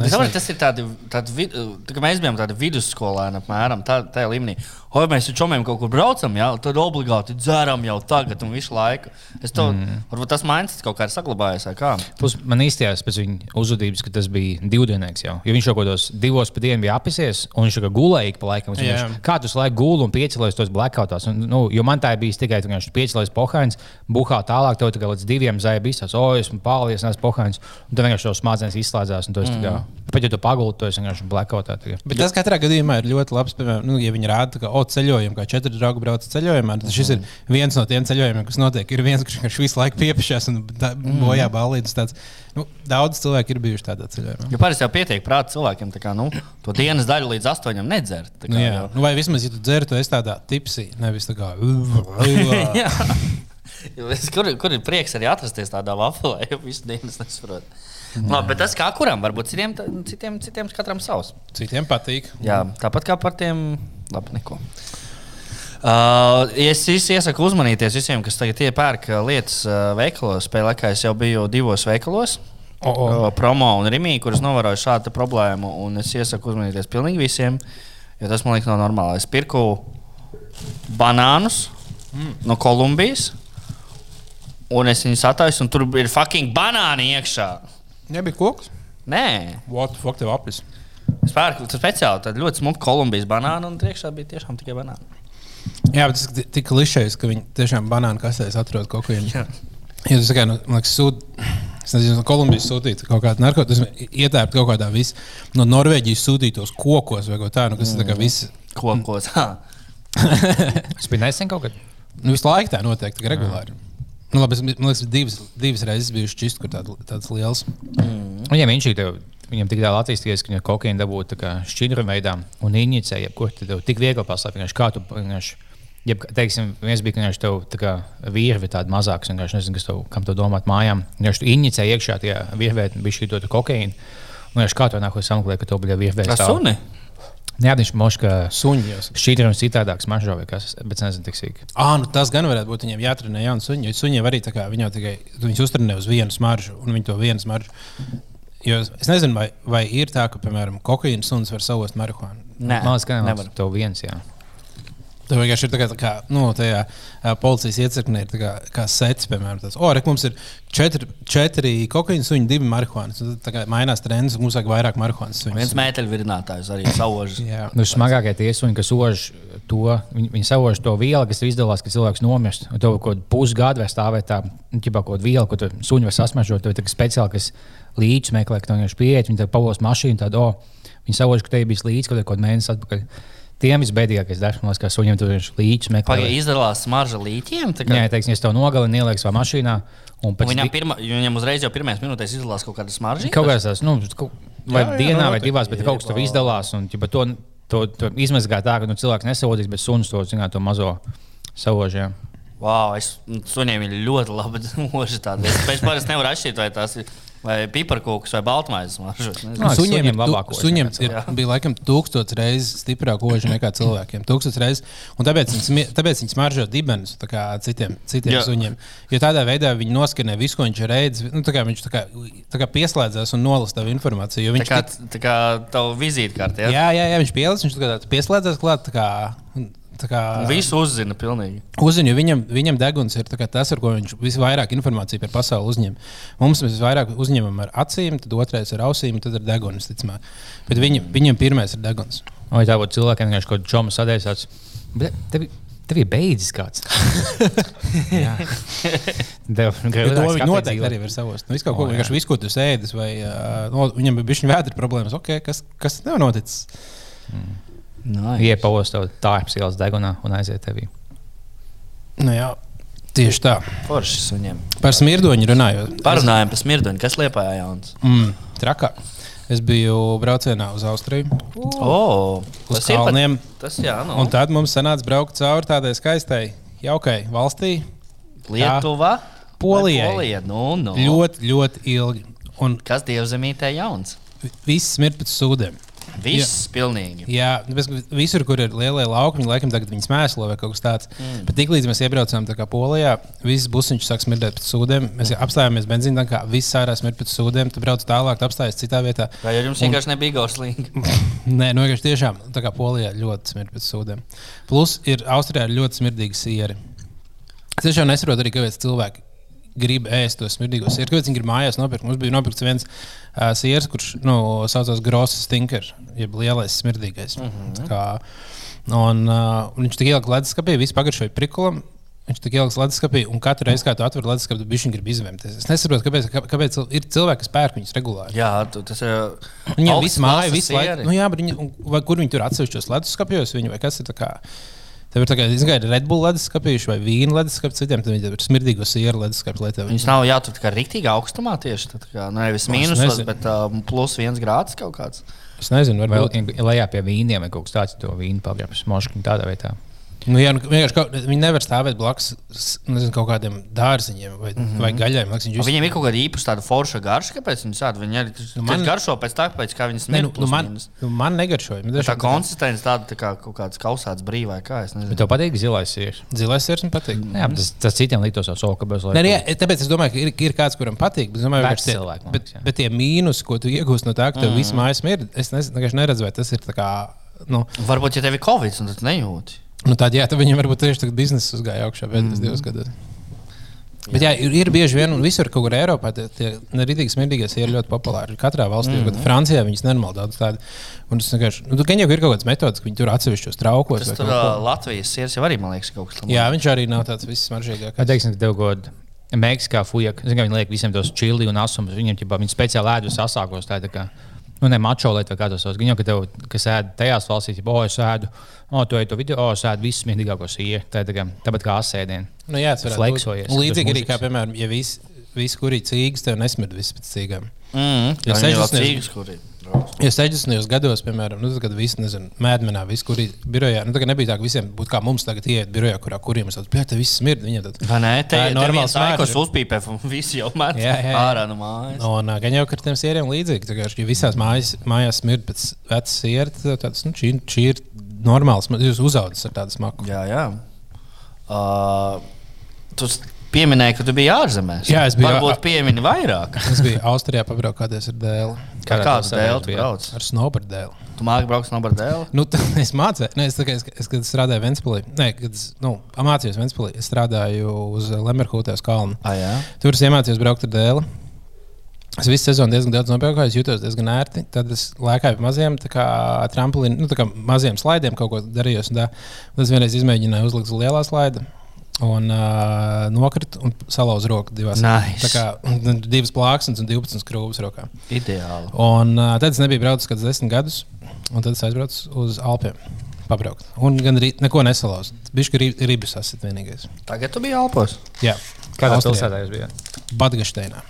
Speaker 2: Es domāju, tas ir tāds, tād, vid, tā, kā mēs bijām tādi vidusskolēni, apmēram tā, tajā līmenī. Oi, mēs ar čomiem kaut kur braucam, jā, tad obligāti dzeram jau tagad un visu laiku. Es to, mm. varbūt tas mindset kaut kā ir saglabājies. vai Kā?
Speaker 3: Plus, man īstenībā pēc viņa uzvedības, ka tas bija divdienīgs jau. Jo viņš jau kaut kādos divos pa dienu bija apisies, un viņš jau gulēja pa laikam. Es vienkārši, Kā tu laiku gulēji un piecēlies tos blackoutās? Un, nu, jo man tā bija tikai tā, ka viņš piecēlies pohāns, buhā tālāk, tev kā līdz diviem zāja bija tas, o, esmu pālies, nes pohāns, un tad vienkārši tos smadzenes izslēdzās. un tā Kā, pat ja tu pagulti, tu esi vienkārši blackoutā. tā kā.
Speaker 1: Bet tas katrā gadījumā ir ļoti labs. Piemēram, nu, ja viņi rāda, ka, o, ceļojumi, kā četri draugi brauc ceļojumā, tad šis ir viens no tiem ceļojumiem, kas notiek. Ir viens, kurš visu laiku piepiešās un bojā balīdzes. Nu, daudz cilvēku ir bijuši tādā ceļojumā.
Speaker 2: Jo parasti jau pietiek prāta cilvēkiem, kā, nu, to dienas daļu līdz astoņiem nedzert. kā
Speaker 1: Nu, jā,
Speaker 2: jau-
Speaker 1: nu, vai vismaz, ja tu dzer, tu esi tādā tipsī, nevis tā kā.
Speaker 2: Es- Kur, kur ir prieks arī atrasties tādā vaflē, jau visu dienu es nesaprotu. Labi, bet tas kā kuram, varbūt citiem, citiem, citiem katram savs.
Speaker 1: Citiem patīk.
Speaker 2: Jā, tāpat kā par tiem, labi, neko. Uh, es, es iesaku uzmanīties visiem, kas tagad iepērk uh, lietas uh, veikalos. Pēc laikā es jau biju divos veikalos.
Speaker 1: O, o.
Speaker 2: uh, Promo un Rīgā, kuras novēroju šādu problēmu. Un es iesaku uzmanīties pilnīgi visiem, jo tas man liekas nav normāli. Es pirku banānus mm. no Kolumbijas, un es viņus attaisu, un tur ir fucking banāni iekšā.
Speaker 1: Nebija koks.
Speaker 2: Nē,
Speaker 1: What the fuck tev aplis?
Speaker 2: es pērku speciāli tādu ļoti smuku Kolumbijas banānu, un iekšā bija tiešām tikai banāni.
Speaker 1: Jā, bet tas ir tik klišejs, ka viņi tiešām banānu kasēs atrod kaut ko
Speaker 2: Jā.
Speaker 1: tādu. Ja tu saki, nu, man liekas, sūd, es nezinu, no Kolumbijas sūtīt kaut kādu narkotiku, ietērpt kaut kādā vis, no Norvēģijas sūtītos kokos vai ko tādu, nu, kas ir tā kā viss.
Speaker 2: Kokos. ha.
Speaker 3: Tas bija nesen kaut kad.
Speaker 1: Nu, visu laiku tā notiek, tā regulāri. Nu, labi, es, man liekas, divas, divas reizes bijuši čist, kur tād, tāds liels.
Speaker 3: Un, ja viņš ir tev, viņam tik tālu attīstījies, ka viņa kokaīna dabūja šķidra veidā un inicē, jebkur tev tik viegli vienkārši kā tu vienkārši. Jeb, teiksim, viens bija, ka viņš tev tā kā virvi tāda mazāka, vienkārši nezinu, kas tev, kam tev domāt mājām. Viņš tu inicē iekšā tajā virvē, bija šī to kokaīna. Un viņš kā to nākotnē sameklē, ka tev bija virvē.
Speaker 2: Tas suni.
Speaker 3: Jā, viņš moškā
Speaker 1: Suņos.
Speaker 3: šķidra un citādāks mažo vai kas, bet nezinu, tik sīk.
Speaker 1: Ah, nu tas gan varētu būt. Viņiem jātrenē jaunu suņu. Jo suņiem arī tā kā viņi tikai viņus uztrenē uz vienu smaržu, un viņi to vienu smaržu. Jo es nezinu, vai, vai ir tā, ka, piemēram, kokaīna suns var savost marihuānu.
Speaker 2: Nē, nevar.
Speaker 3: nevar. Tev viens, jā.
Speaker 1: Tur vienkārši ir tā kā, tā kā nu, tajā ā, policijas iecirknē, ir kā, kā sets, piemēram, tāds, o, re, mums ir četri, četri kokaīna suņi, divi marihuānas. Tā kā mainās trends, mums vajag vairāk marihuānas suņu.
Speaker 2: Viens mēteļvirinātājs arī sauž.
Speaker 1: Jā.
Speaker 3: Nu, smagākie tie suņi, kas ož to, viņi, viņi sauž to vielu, kas izdalās, ka cilvēks nomirst. Un tev kaut pusgadu vai stāvēt tā, nu, ķipā, kaut kāda viela, ko tu suņi var sasmažot. Tev ir tā speciāli, kas līdzi meklē, ka viņi ir pieiet, viņi tev pavos mašīnu, tad, o, viņi sauž, ka te bija līdzi kaut kādā mēnesī atpakaļ. Tiem visbēdīgākais liekas, kā suņiem tur ir līdzi meklē.
Speaker 2: Pagaidām izdalās smarža līķiem. tā kā-
Speaker 3: Jā, teiksim, ja tev nogalina, ieliek savā mašīnā. Un
Speaker 2: Un Viņam, pirma, viņam uzreiz jau pirmajās minūtēs izdalās kaut kāda smarža.
Speaker 3: Kaut kādā tās, nu, vai
Speaker 1: Jā, jā,
Speaker 3: dienā,
Speaker 1: nu,
Speaker 3: vai divās, bet kaut kas tur izdalās. Un, ķipa, to, to, to izmazgā tā, ka nu, cilvēks nesavodīs, bet suns to, zināt, to mazo savožiem.
Speaker 2: Wow, es, nu, suņiem ir ļoti labi mūži tādi. Es pēc pāris nevaru atšķirt, vai tās ir vai piparkūks vai baltmaizes smaržas.
Speaker 3: Nu,
Speaker 1: Suņiem, ir,
Speaker 3: labāk
Speaker 1: suņiem ir, bija laikam tūkstoš reizes stiprāk oža nekā cilvēkiem. Tūkstoš reizes. Un tāpēc viņi, tāpēc viņi smaržo dibenus citiem, citiem
Speaker 2: Jā.
Speaker 1: suņiem. Jo tādā veidā viņi noskanē visu, ko viņš redzējis. Nu, tā kā viņš tā kā, tā kā pieslēdzās un nolasa tavu informāciju. jo
Speaker 2: Tā
Speaker 1: Viņš
Speaker 2: kā, tā kā tavu vizītkārti. Ja?
Speaker 1: jā, jā, jā, viņš pielāgojas, viņš tā kā pieslēdzās klāt. tā kā- kā-
Speaker 2: Visu uzzina pilnīgi.
Speaker 1: Uzzina, jo viņam, viņam deguns ir tas, ar ko viņš visvairāk informāciju par pasauli uzņem. Mums mēs vairāk uzņemam ar acīm, tad otrais ar ausīm, tad ar degunu. ticamāk. Bet viņam, viņam pirmais ir deguns.
Speaker 3: Vai tā būtu cilvēkiem, kas kaut kādā čomu sadēsās. Bet tev, Tev ir beidzis kāds. Jā, Tev, gribētu
Speaker 1: viņi
Speaker 3: skatīt
Speaker 1: noteikti arī var savos. Nu, kaut ko
Speaker 3: O, jā.
Speaker 1: vienkārši visu, ko tu sēdi, vai uh, no, viņam bija bijusi vētra problēmas. Okay, kas, kas nav noticis?
Speaker 2: Nice.
Speaker 3: Iepaust tev tārps ielas degunā un aiziet tevī.
Speaker 1: Nu, jā, tieši tā.
Speaker 2: Foršs viņiem.
Speaker 1: Par smirdoņu runājot.
Speaker 2: Parunājām par smirdoņu, kas liepā jauns.
Speaker 1: Mm, trakā. Es biju braucienā uz Austriju,
Speaker 2: Oh,
Speaker 1: uz
Speaker 2: tas ir pat-
Speaker 1: kalniem.
Speaker 2: Tas jā, nu.
Speaker 1: Un tad mums sanāca braukt cauri tādai skaistai, jaukai valstī.
Speaker 2: Lietuva.
Speaker 1: Polijai.
Speaker 2: Vai Polija. Nu, nu.
Speaker 1: Ļoti, ļoti ilgi. Un
Speaker 2: Kas dievzemītē jauns?
Speaker 1: viss smird pēc sūdiem.
Speaker 2: Viss pilnīgi.
Speaker 1: Jā, nu, visur, kur ir lielie laukumi, laikam tagad viņi smēslo vai kaut kas tāds. Mm. Bet tiklīdz mēs iebraucām Polijā, viss busiņš sāk smirdēt pēc sūdiem. Mēs apstājāmies benzīnā, kā viss ārā smird pēc sūdiem. Tu brauc tālāk, tu apstājies citā vietā.
Speaker 2: Vai ar jums vienkārši nebija gauslīgi?
Speaker 1: Nē, nu vienkārši tiešām tā kā Polijā ļoti smird pēc sūdiem. Plus ir Austrijā ļoti smirdīgi sieri. Es tiešām nesaprotu arī, kāpēc cilvēki grib ēst to smirdīgo sieru. Kāpēc viņi grib mājās nopirkt? Mums bija nopirkts viens uh, sieris, kurš nu, saucās Gross Stinker, jeb lielais smirdīgais. Mm -hmm. kā, un, uh, un viņš tik ielikt leduskapī, visu pagaršoja prikulam. Viņš tik ieliks leduskapī, un katru reizi, kad atver leduskapi, viņš grib izvēlēties. Es nesaprotu, kāpēc, kā- kāpēc ir cilvēki, kas pērk viņus regulāri.
Speaker 2: Jā, tu, tas ir. Augsts
Speaker 1: viss māja, laiks.
Speaker 2: sieri.
Speaker 1: Nu, jā, bet viņi, vai, kur viņi tur atsevišķos leduskapjos, viņi, vai kas ir tā kā. Tev ir tā kā, kā ir Red Bull leduskapīši vai vīna leduskapi, citiem tad viņi ir smirdīgo sieru leduskapi. lai tev-
Speaker 2: Viņas nav jātur kā rīktīgi augstumā tieši. Tad, kā, nu, nevis mīnusos,
Speaker 1: nezinu.
Speaker 2: bet uh, plus viens grāds kaut kāds.
Speaker 1: Es nezinu, varbūt.
Speaker 3: lejā pie vīniem vai kaut kas tāds, to vīnu pagrabs, moškiņu tādā veidā.
Speaker 1: Nu, jā, nu, vienkārši kaut, viņi nevar stāvēt blakus nezinu, kaut kādiem dārziņiem vai, mm -hmm. vai gaļām. Viņš
Speaker 2: Viņiem ir kaut kāda īpaša tāda forša garša, kāpēc viņi tādu viņi arī
Speaker 1: Nu,
Speaker 2: man... garšo pēc tā, pēc kā viņas
Speaker 1: ne, nu, nu, man, nu, man negaršoja. Man
Speaker 2: Tā konsistence tāda tā kā kaut kāds kausāts brīvā, kā es nezinu.
Speaker 3: Bet tev patīk zilais sieris.
Speaker 1: Zilais sirds man patīk.
Speaker 3: Jā, bet tas, tas citiem liktos jau soka bez
Speaker 1: Nē,
Speaker 3: laika.
Speaker 1: nē, tāpēc es domāju, ka ir, ir kāds, kuram patīk. Bet, es domāju, tie,
Speaker 3: cilvēki,
Speaker 1: bet,
Speaker 3: jā.
Speaker 1: bet tie mīnus, ko tu iegūsi no tā, ka tev mm. viss mājas ir, es nez, vienkārši neredzu, vai tas ir tā kā. Nu,
Speaker 2: Varbūt, ja tev ir covid, tad tu nejūti.
Speaker 1: Nu, tad, jā, tad viņam varbūt tieši tagad biznesa uzgāja augšā pēdējos mm. divus gadus. Bet jā, ir, ir bieži vien, un visur, kur Eiropā, tie, tie rītīgi smirdīgie ir ļoti populāri. Katrā valstī, mm. -hmm. Francijā viņas nenormāli daudz tādu. Un tas vienkārši, nu, gan jau ir kaut kāds metods, ka viņi tur atsevišķos traukos.
Speaker 2: Tas
Speaker 1: vai
Speaker 2: tur Latvijas sirds jau arī, man liekas, kaut kas tāds.
Speaker 1: Jā, viņš arī nav tāds viss smaržīgākais.
Speaker 3: Kā teiksim, tev god Meksikā fuja, zinu, viņi liek visiem tos čili un asumus. Viņiem ķipā, viņi speciāli ēd uz asākos. Tā tā kā, nu, ne mačo, lai tā kā tos tos. Viņi jau, ka tev, kas ēd tajās valstīs, ja, oh, es ēdu, oh, tu ej to video, oh, es ēdu visu smieklīgāko sīru. Tā ir tā kā, tāpat kā asēdienu.
Speaker 1: Nu, jā, tas būt. Un Līdzīgi arī, kā, piemēram, ja viss vis, kur ir cīgas, tev nesmird viss pēc cīgām.
Speaker 2: Mm, jā, viņi vēl
Speaker 1: 60.
Speaker 2: Ir.
Speaker 1: Ja 60. gados, piemēram, nu, tad, kad viss, nezinu, mēdmenā, viss, kur ir birojā, nu, nebija tā, ka visiem būtu kā mums tagad iet birojā, kurā kuriem tas bija, viss smird. Viņam tad
Speaker 2: Vai ne? Te
Speaker 1: Tā ir
Speaker 2: ir
Speaker 1: normāls smarža.
Speaker 2: uzpīpē, un visi jau met
Speaker 1: Jā, jā, jā.
Speaker 2: ārā no mājas.
Speaker 1: Un uh, gan jau ar tiem sieriem līdzīgi. Tā kā ja visās mājās, mājās smird pēc vecas sieras, tad tāds, nu, šī, šī ir normāls. Jūs uzaugat ar tādu smaku.
Speaker 2: Jā, jā. Uh, tu pieminēji, ka tu biji ārzemēs.
Speaker 1: Jā, es biju
Speaker 2: Varbūt piemini vairāk.
Speaker 1: Es biju Austrijā pabraukāties ar dēlu.
Speaker 2: Kā kāds
Speaker 3: tev
Speaker 2: dēls tu brauc?
Speaker 1: Ar snowboard dēlu.
Speaker 2: Tu māki braukt no Bardēla?
Speaker 1: Nu, tad es mācījos, ne, es, es, es, kad strādāju Ventspīlī, ne, kad es nu, mācījos Ventspīlī, es strādāju uz Lemberhūtēs kalnu.
Speaker 2: Ah, jā.
Speaker 1: Tur es iemācījos braukt ar dēlu. Es visu sezonu diezgan daudz nobraucu, es jutos diezgan ērti. Tad es lēkāju pa maziem tā kā tramplīniem, nu, tā kā maziem slaidiem, kaut ko darījos. un tā. Un es vienreiz izmēģināju uzlikt uz lielā slaida. Un uh, nokrita un salauza roku divās.
Speaker 2: Nice.
Speaker 1: Tā kā un divas plāksnes un 12 skrūves rokā.
Speaker 2: Ideāli.
Speaker 1: Un uh, tad es nebiju braucis kādus desmit gadus, un tad es aizbraucu uz Alpiem. Pabraukt. Un gan arī neko nesalauzu. Viņš ir ribs asit vienīgais.
Speaker 2: Tagad tu biji Alpos.
Speaker 1: Jā,
Speaker 3: Kādā
Speaker 1: Austrijā.
Speaker 3: pilsētā jūs bijāt?
Speaker 1: Badgašteinā.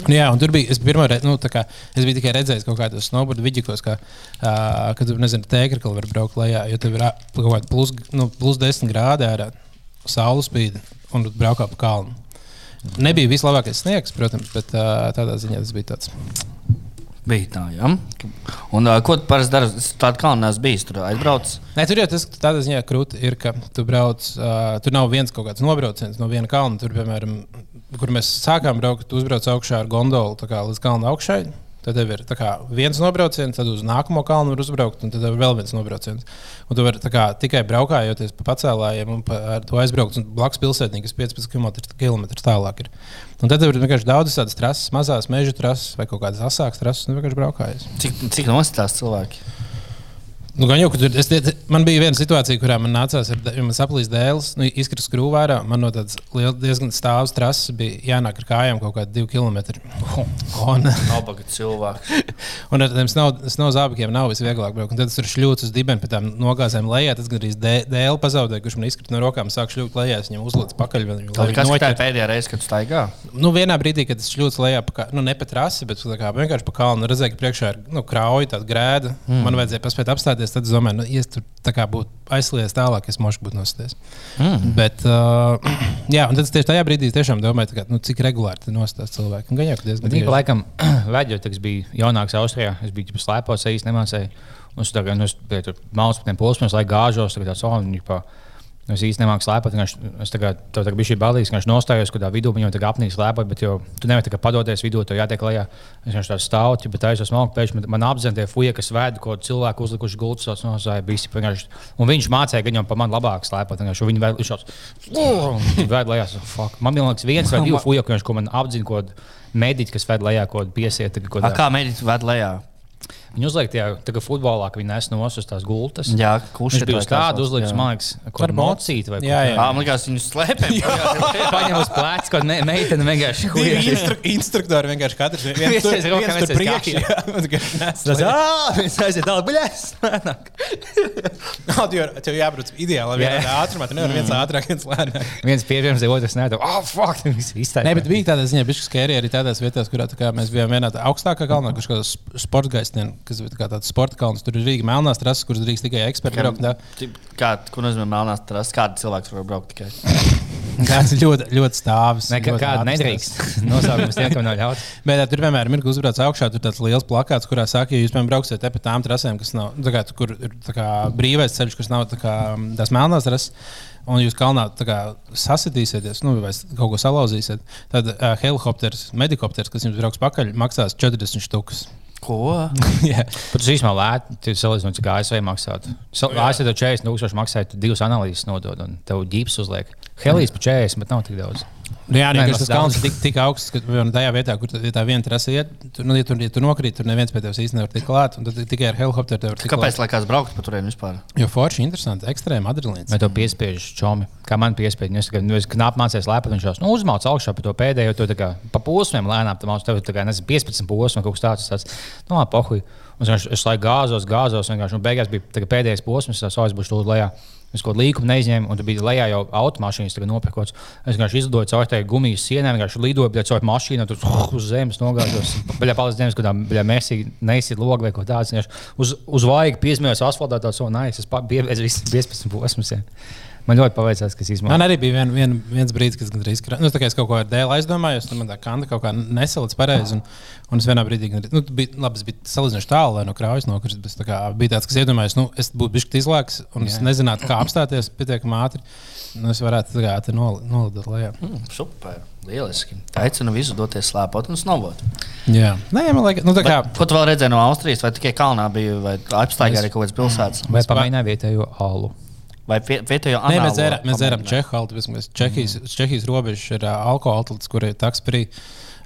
Speaker 1: Nu, jā, un tur bija. Es, pirmo reizi, nu, tā kā, es biju tikai redzējis kaut kādus snowboard vidžikos, ka, uh, kad tur, nezinu, tēkri var braukt lejā, jo tur ir kaut kāda plus, nu, plus 10 grādi ārā, saules spīd un braukā pa kalnu. Nebija vislabākais sniegs, protams, bet tādā ziņā tas bija tāds.
Speaker 2: Bija tā, jā. Un uh, ko tu parasti dari? Es Tādu kalnu neesmu bijis. Tur aizbrauc.
Speaker 1: Nē, tur jau tas tādā ziņā krūti ir, ka tu brauc, uh, tur nav viens kaut kāds nobrauciens no viena kalna. Tur, piemēram, kur mēs sākām braukt, uzbrauc augšā ar gondolu līdz kalna augšai. Tad tev ir kā, viens nobrauciens, tad uz nākamo kalnu var uzbraukt, un tad vēl viens nobrauciens. Un tu vari kā, tikai braukājoties pa pacēlājiem un pa, ar to aizbraukt. Blakus pilsētā, kas 15 km tālāk ir. Un tad ir vienkārši daudz tādas trases, mazās meža trases vai kaut kādas asākas trases, un vienkārši braukājas.
Speaker 2: Cik, cik nostās cilvēki?
Speaker 1: Nu, gan jau, tur, es, man bija viena situācija, kurā man nācās, ar, ja man saplīst dēls, nu, izkrist skrūvā ārā. Man no tādas liel- diezgan stāvas trases bija jānāk ar kājām kaut kādi divi kilometri. Un,
Speaker 2: Nabaga cilvēks.
Speaker 1: un ar tiem snow, zābakiem nav visvieglāk braukt. Un Tad es tur šļūtu uz dibena pēc tam nogāzēm lejā. Tas gandrīz dē- dēlu pazaudēja, kurš man izkrita no rokām, sāk šļūt lejā. Es viņam uzliku pakaļ.
Speaker 2: Kas ir pēdējā reize, kad staigā?
Speaker 1: Nu, vienā brīdī, kad es šļūtu lejā, pa, nu, ne pa trasi, bet kā, vienkārši pa kalnu, redzēju, ka priekšā ir nu, krauja, tāda grēda. Mm. Man vajadzēja paspēt apstāties. Tad es domāju, nu, ja es tur būtu aizslies tālāk, es mošu būtu nostājies. Mm. Bet, uh, jā, un tad es tieši tajā brīdī tiešām domāju, kā, nu, cik regulāri tur nostājas cilvēki. Gan jau, ka diezgan bieži.
Speaker 3: laikam, Vēģot, kas bija jaunāks Austrijā, es biju slēpos, es īsti nemācīju. Un es tagad, nu, es tur malas par tiem posmiem, lai gāžos, tagad tāds, oh, viņi pa. Nu, Es īsti nemāku slēpot. Es tagad, tev tagad bija šī balīgs, ka viņš nostājās kaut kādā vidū, viņam tagad apnīk slēpot, bet jau, tu nevari tagad padoties vidū, tev jātiek lejā. Es vienkārši tādu stāvu, bet es esmu malku pēkšņi, man- apzināti fuja, kas vēd, ko cilvēku uzlikuši gultas, tos nozāja visi. Un viņš mācīja, ka viņam pa man labāk slēpot. Viņi vēl šāds vēd lejā. fuck. Man liekas, viens vai divi fuja, ko man apzina, ko mediķi, kas vēd lejā, ko piesiet.
Speaker 2: Kā mēģināt ved lejā?
Speaker 3: Viņi uzliek tajā tagad futbolā, ka viņi nes no ostas tās gultas.
Speaker 2: Jā, kurš
Speaker 3: bija uz tādu uzlicis, man liekas, ko
Speaker 1: Varbūt.
Speaker 3: mocīti vai
Speaker 1: Jā, jā.
Speaker 2: Jā, man liekas, viņu slēpj.
Speaker 3: Paņem uz pleca, ko ne, meitene vienkārši huija.
Speaker 1: instru, instruktori vienkārši katrs viens tur, viens tur priekšā.
Speaker 3: Tas ātrāk, aiziet tālāk, bļas.
Speaker 1: Nav, jo Tev jābrauc ideāli vienā ātrumā. Tu nevari viens ātrāk, viens lēnāk.
Speaker 3: Viens pieejams, otrs nē, oh, fuck, viss iztaigā.
Speaker 1: Nē, bet bija tādā ziņā, ka skērija arī tādās vietās, kurā tā kā, mēs bijām vienā tā augstākā kalnā, kurš kā sporta gaisnē, kas kā tāds sporta kalns. Tur ir Rīga melnās trases, kuras drīkst tikai eksperti braukt. tā.
Speaker 2: Kā, ko nozīmē melnās trases? Kāda cilvēks var braukt tikai?
Speaker 1: Tas ir ļoti, ļoti stāvs.
Speaker 3: Nekā
Speaker 1: ātras
Speaker 3: nedrīkst. Nosaukums tiem, kam nav ļauts.
Speaker 1: Bet tā, tur vienmēr ir uzbraucis augšā. Tur ir tāds liels plakāts, kurā saka, ja jūs piemēram brauksiet te pa tām trasēm, kas nav tā kā, kur ir tā kā, brīvais ceļš, kas nav tā kā, tās melnās trases. Un jūs kalnā tā kā, sasitīsieties, nu, vai kaut ko salauzīsiet. Tad uh, helikopters, medikopters, kas jums brauks pakaļ, maksās 40 štukas.
Speaker 2: Ko?
Speaker 1: Jā.
Speaker 3: Bet tas īstenībā lēti, tu salīdzinot, cik ASV maksātu. ASV tev 40 tūkstoši maksāja, tu divas analīzes nodod un tev ģips uzliek. Helijas pa 40, bet nav tik daudz.
Speaker 1: Nu, jā,
Speaker 3: nē, tas
Speaker 1: kalns ir tik, tik augsts, ka piemēram, tajā vietā, kur tā, ja tā viena trasa iet, tur, nu, ja tur, ja tur nokrīt, tur neviens pie tevis īstenībā nevar tikt klāt. un Tad tikai ar helikopteru tev var tikt
Speaker 2: Kāpēc lai kāds braukt pa turieni vispār?
Speaker 1: Jo forši, interesanti, ekstrēma adrenalīns.
Speaker 3: Vai to piespiež čomi? Kā man piespiež? Nu, es nu, es knapi mācījos lēpat, viņš jau nu, uzmāca augšā pa to pēdējo, to tā kā pa posmiem lēnām, tam tev tā kā, nezinu, 15 posmu, kaut kas tāds. tāds nu, pohuj. Un Es, es laiku gāzos, gāzos, vienkārši, un beigās bija pēdējais posms, tas aizbūs tur lejā. Es kaut kādu līkumu neizņēmu, un tur bija lejā jau automašīnas nopirkots. Es vienkārši izlidoju caur tai gumijas sienām, vienkārši lidoju caur mašīnu, tur uz zemes nogāzos. Baļā palīdz zemes, kad tā mēsī neizsit logu vai tādu. Vienkārši Uz, uz vaigu piesmējos asfaltā, tāds so nice. Es visus 15 posmus. jā. Man ļoti paveicās, kas izmanto.
Speaker 1: Man arī bija vien, vien, viens brīdis, kad gandrīz krā... nu, es kaut ko ar dēlu aizdomājos, tad man tā kanta kaut kā nesalicis pareizi. Un, un es vienā brīdī, gandrīz, nu, bija, labi, es biju salīdzinoši tālu, lai no krājas nokrist. bet es tā kā Bija tāds, kas iedomājās, nu, es būtu bijis izlēks, un es nezinātu, kā apstāties pietiekami ātri. Nu, es varētu tā kā te nol- nolidot lejā.
Speaker 2: Mm, super, lieliski. Aicinu visu doties slēpot un snovot.
Speaker 1: Jā, Nē, man liekas, nu, tā kā.
Speaker 2: Ko tu vēl redzēji no Austrijas? Vai tikai kalnā bija, vai apstaigā arī kaut kādas pilsētas?
Speaker 3: Vai pamēģināja vietējo alu?
Speaker 2: Vai vie- vietējo
Speaker 1: Nē, mēs
Speaker 2: anālo
Speaker 1: dzērām, mēs dzērām? Čehu alkoholu. Mēs Čehijas, mm. Čehijas robežas ir uh, alkohola atlants, kur ir taksprī.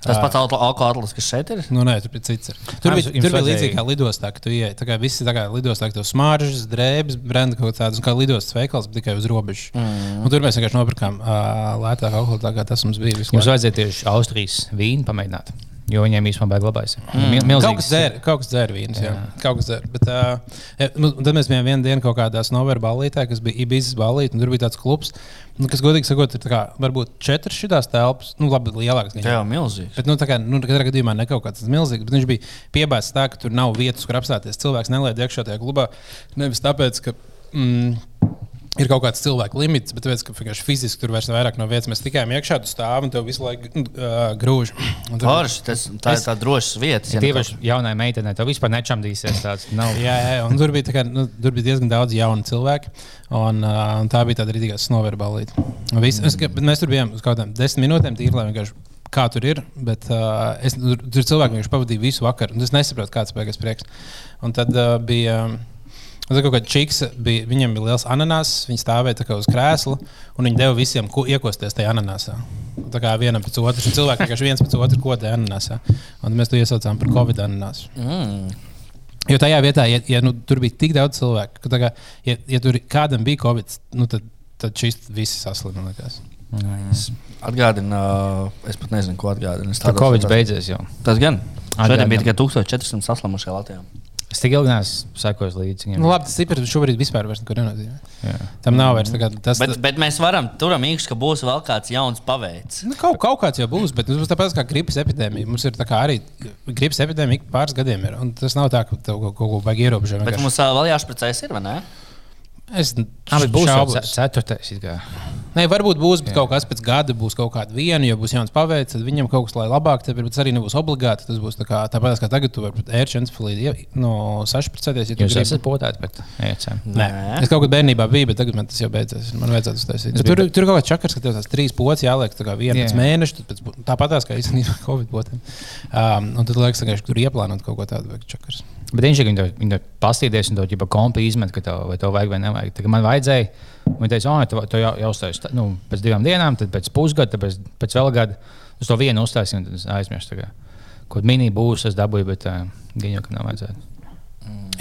Speaker 2: Tas pats alkohols, kas šeit ir.
Speaker 1: Nu, nē, tur bija cits. Ir. Tur bija, tur bija kā lidostā, ka tu ieej. Tā kā visi tā kā lidostā, ka tev smaržas, drēbes, brenda kaut kādas, kā lidostas veikals, bet tikai uz robežas. Mm. Un tur mēs vienkārši nopirkām uh, lētāku alkoholu, tā kā tas mums bija. laiku.
Speaker 3: vajadzēja tieši Austrijas vīnu pamēģināt. Jo viņiem īstenībā bija glabājis. Mm.
Speaker 1: Kaut kas dzēra, kaut kas dzēra vīnus. Jā. Jā. Kaut kas dzēra. Bet, uh, tad mēs bijām vienu dienu kaut kādā Snovēra ballītē, kas bija Ibizas ballīte, un tur bija tāds klubs, nu, kas, godīgi sakot, ir tā kā, varbūt četras šitās telpas, nu, labi, lielākas. gan
Speaker 2: Jā, milzīgs.
Speaker 1: Bet, nu, tā kā nu, katrā gadījumā ne kaut kāds milzīgs, bet viņš bija piebāzts tā, ka tur nav vietas, kur apstāties. Cilvēks neliek iekšā tajā klubā. Nevis tāpēc, ka mm, ir kaut kāds cilvēku limits, bet tāpēc, ka fiziski tur vairs vairāk nav vietas. Mēs tikai iekšā tu stāvam un tev visu laiku uh, grūž.
Speaker 2: Forši, tas, tā ir tā droša vieta. ja
Speaker 3: Tieši jaunai meitenei tev vispār nečamdīsies. Tāds, nav.
Speaker 1: Jā, jā, un tur bija, tā kā, nu, tur bija diezgan daudz jaunu cilvēku. Un, uh, un tā bija tāda es- ka- bet Mēs tur bijām uz kaut kādām desmit minūtēm, tīri, lai vienkārši kā tur ir. Bet uh, es, tur, tur cilvēki vienkārši pavadīja visu vakaru. un Es nesaprotu, kāds bija prieks. Un tad uh, bija. um, Tad kaut kāda čiks, bija, viņam bija liels ananās, viņi stāvēja uz krēsla, un viņi deva visiem ko, iekosties tajā ananāsā. Tā kā vienam pēc otra, un cilvēki vienkārši viens pēc otra kodēja ananāsā. Un mēs to iesaucām par Covid ananāsu.
Speaker 2: Mm.
Speaker 1: Jo tajā vietā, ja, ja nu, tur bija tik daudz cilvēku, ka, tā kā, ja, ja tur kādam bija covid, nu, tad, tad šis viss man liekas.
Speaker 2: Atgādina, uh, es pat nezinu, ko atgādina. Tādos
Speaker 3: Covid beidzies jau.
Speaker 2: Tas gan. Šodien bija tikai 1400 saslimušie Latvijā.
Speaker 3: Es tik ilgi neesmu sekojis līdzi.
Speaker 1: Nu, labi, tas cipars šobrīd vispār vairs neko nenozīmē.
Speaker 3: Jā.
Speaker 1: Tam nav vairs kā tas.
Speaker 2: Bet, bet mēs varam turam īkšķi, ka būs vēl kāds jauns paveids.
Speaker 1: Nu, kaut, kaut kāds jau būs, bet mums tāpat kā gripas epidēmija. Mums ir tā kā arī gripas epidēmija ik pāris gadiem. Ir, un tas nav tā, ka tev kaut, ko vajag ierobežot.
Speaker 2: Bet mums vēl jāšpricējas, ir vai ne?
Speaker 1: Es
Speaker 3: Ah, bet būs jau ceturtais.
Speaker 1: Nē, varbūt būs, bet kaut kas pēc gada būs kaut kāda viena, jo būs jauns paveids, tad viņam kaut kas lai labāk, tad, bet tas arī nebūs obligāti. Tas būs tā kā, tāpat kā tagad, tu vari pret ērču encefalīdu no 16. Ja tu
Speaker 3: Jūs
Speaker 1: gribi.
Speaker 3: esat potēti pret ECM.
Speaker 1: Nē, es kaut kādā bērnībā biju, bet tagad man tas jau beidzās. Man vajadzētu uztaisīt. Tur, tur ir kaut kāds čakars, ka tev tās trīs pocis jāliek tā kā viena
Speaker 3: Jā.
Speaker 1: pēc mēneša, tad pēc, tāpatās kā īstenībā Covid potiem. Um, un tad liekas, ka tur ieplānot kaut ko tādu vajag čakars.
Speaker 3: Bet viņš jau viņa pastīties un to jau kompi izmet, ka tev, vai tev vajag vai nevajag. Tā, man vajadzēja, un viņš teica, oh, tu, tu jau, jau uztaisīji nu, pēc divām dienām, tad pēc pusgada, tad pēc, pēc vēl gada. Uz to vienu uztaisīju, un aizmirsu. Kaut mini būs, es dabūju, bet uh, viņa jau ka nav vajadzētu.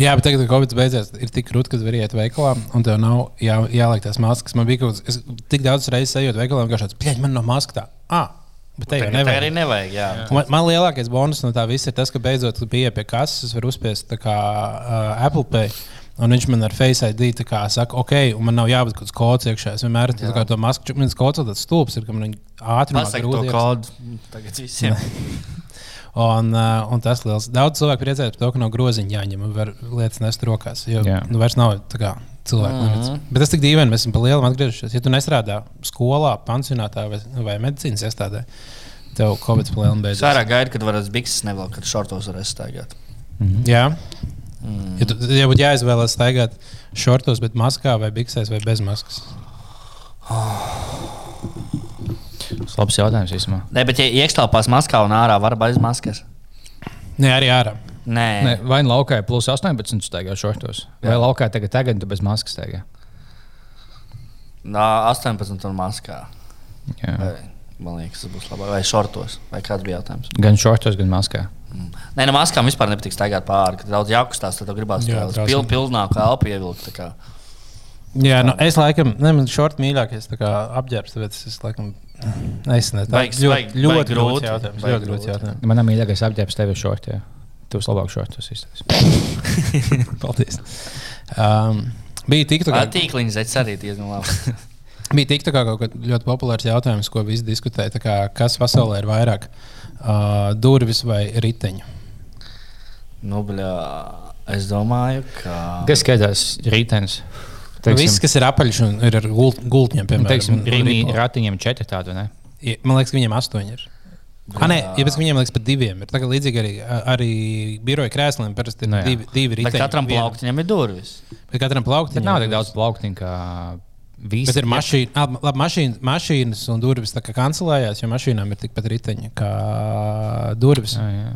Speaker 1: Jā, bet tagad, kad Covid beidzās, ir tik grūti, ka var iet veikalā, un tev nav jā, jāliek tās maskas. Man bija kaut kas, es tik daudz reizes ejot veikalā, un vienkārši tāds, pieņem, man no maskas. Ah, bet te jau
Speaker 2: Tā
Speaker 1: nevajag.
Speaker 2: arī nevajag. Jā.
Speaker 1: Un Man, man lielākais bonus no tā visa ir tas, ka beidzot bija pie kases, es varu uzspiest tā kā uh, Apple Pay. Un viņš man ar Face ID tā kā saka, ok, un man nav jābūt kaut kāds kods iekšā. Es vienmēr esmu tā kā to masku, čuk- mans kods ir tāds stulbs, ir, ka man ātri
Speaker 2: Pasaka to kodu tagad visiem.
Speaker 1: Un, uh, un tas liels. Daudz cilvēku priecājas par to, ka nav groziņa jāņem un var lietas nest rokās. Jo
Speaker 3: Jā.
Speaker 1: nu, vairs nav tā kā cilvēku
Speaker 2: Mhm.
Speaker 1: limits. Bet tas tik dīvaini, mēs esam pa lielam atgriežušies. Ja tu nestrādā skolā, pansionātā vai, vai medicīnas iestādē, tev Covid pa lielam beidzas.
Speaker 2: vairāk gaidu, kad varēs bikses nevēl, kad šortos varēs staigāt.
Speaker 1: Jā.
Speaker 2: Mm.
Speaker 1: Ja, tu, ja būtu jāizvēlas staigāt šortos, bet maskā vai biksēs vai bez maskas.
Speaker 3: Tas ir labs jautājums vismaz.
Speaker 2: Nē, bet ja iekštelpās maskā un ārā var bez maskas.
Speaker 1: Nē, arī ārā.
Speaker 2: Nē,
Speaker 3: Ne, vai nu laukā ir plus 18 staigā šortos, vai
Speaker 2: Jā.
Speaker 3: laukā tagad, tagad tu bez maskas staigā.
Speaker 2: Nā, 18 un maskā.
Speaker 3: Jā.
Speaker 2: Vai, man liekas, tas būs labāk. Vai šortos. Vai kāds bija jautājums?
Speaker 3: Gan šortos, gan maskā.
Speaker 2: Nē, no maskām vispār nepatīk staigāt pāri. Kad daudz jākustās, tad gribās
Speaker 1: Jā,
Speaker 2: tādu pil, pilnāku elpu ievilkt. tā kā.
Speaker 1: Jā, nu, es laikam, ne, man šort mīļākais tā kā apģērbs, tāpēc es laikam. Es nezinu, tā
Speaker 2: Vajag-
Speaker 1: ļoti, ļoti Ļoti grūts
Speaker 2: grūti.
Speaker 1: jautājums.
Speaker 3: Manā mīļākais apģērbs tev ir šorti. Tu esi labāk šortos izstāstījis.
Speaker 1: Paldies. Um, bija tik tā
Speaker 2: tīkliņa zeķis arī diezgan labi.
Speaker 1: bija tik tā kā kaut kāds ļoti populārs jautājums, ko visi diskutēja. Kā, kas pasaulē ir vairāk? Uh, durvis vai riteņi?
Speaker 2: nu, bļā, es domāju, ka.
Speaker 3: Kas skatās rītdienas?
Speaker 1: Teiksim, Viss, kas ir apaļš un ir ar gult, gultņiem, piemēram, ripo.
Speaker 3: ratiņiem četri tādi, vai ne?
Speaker 1: Ja- Man liekas, ka viņiem astoņi ir. Ah, nē, ja pēc viņiem liekas, pat diviem ir. Tā kā līdzīgi arī, arī biroja krēsliem parasti ir
Speaker 3: Nu jā.
Speaker 1: divi, divi riteņi.
Speaker 2: katram plauktiņam ir durvis.
Speaker 1: Bet katram plauktiņam.
Speaker 3: Nav tik daudz plauktiņu kā visi.
Speaker 1: Bet ir mašīna, ah, labi, mašīna, mašīnas un durvis kancelējās, jo mašīnām ir tikpat riteņi kā durvis.
Speaker 3: Jā, jā.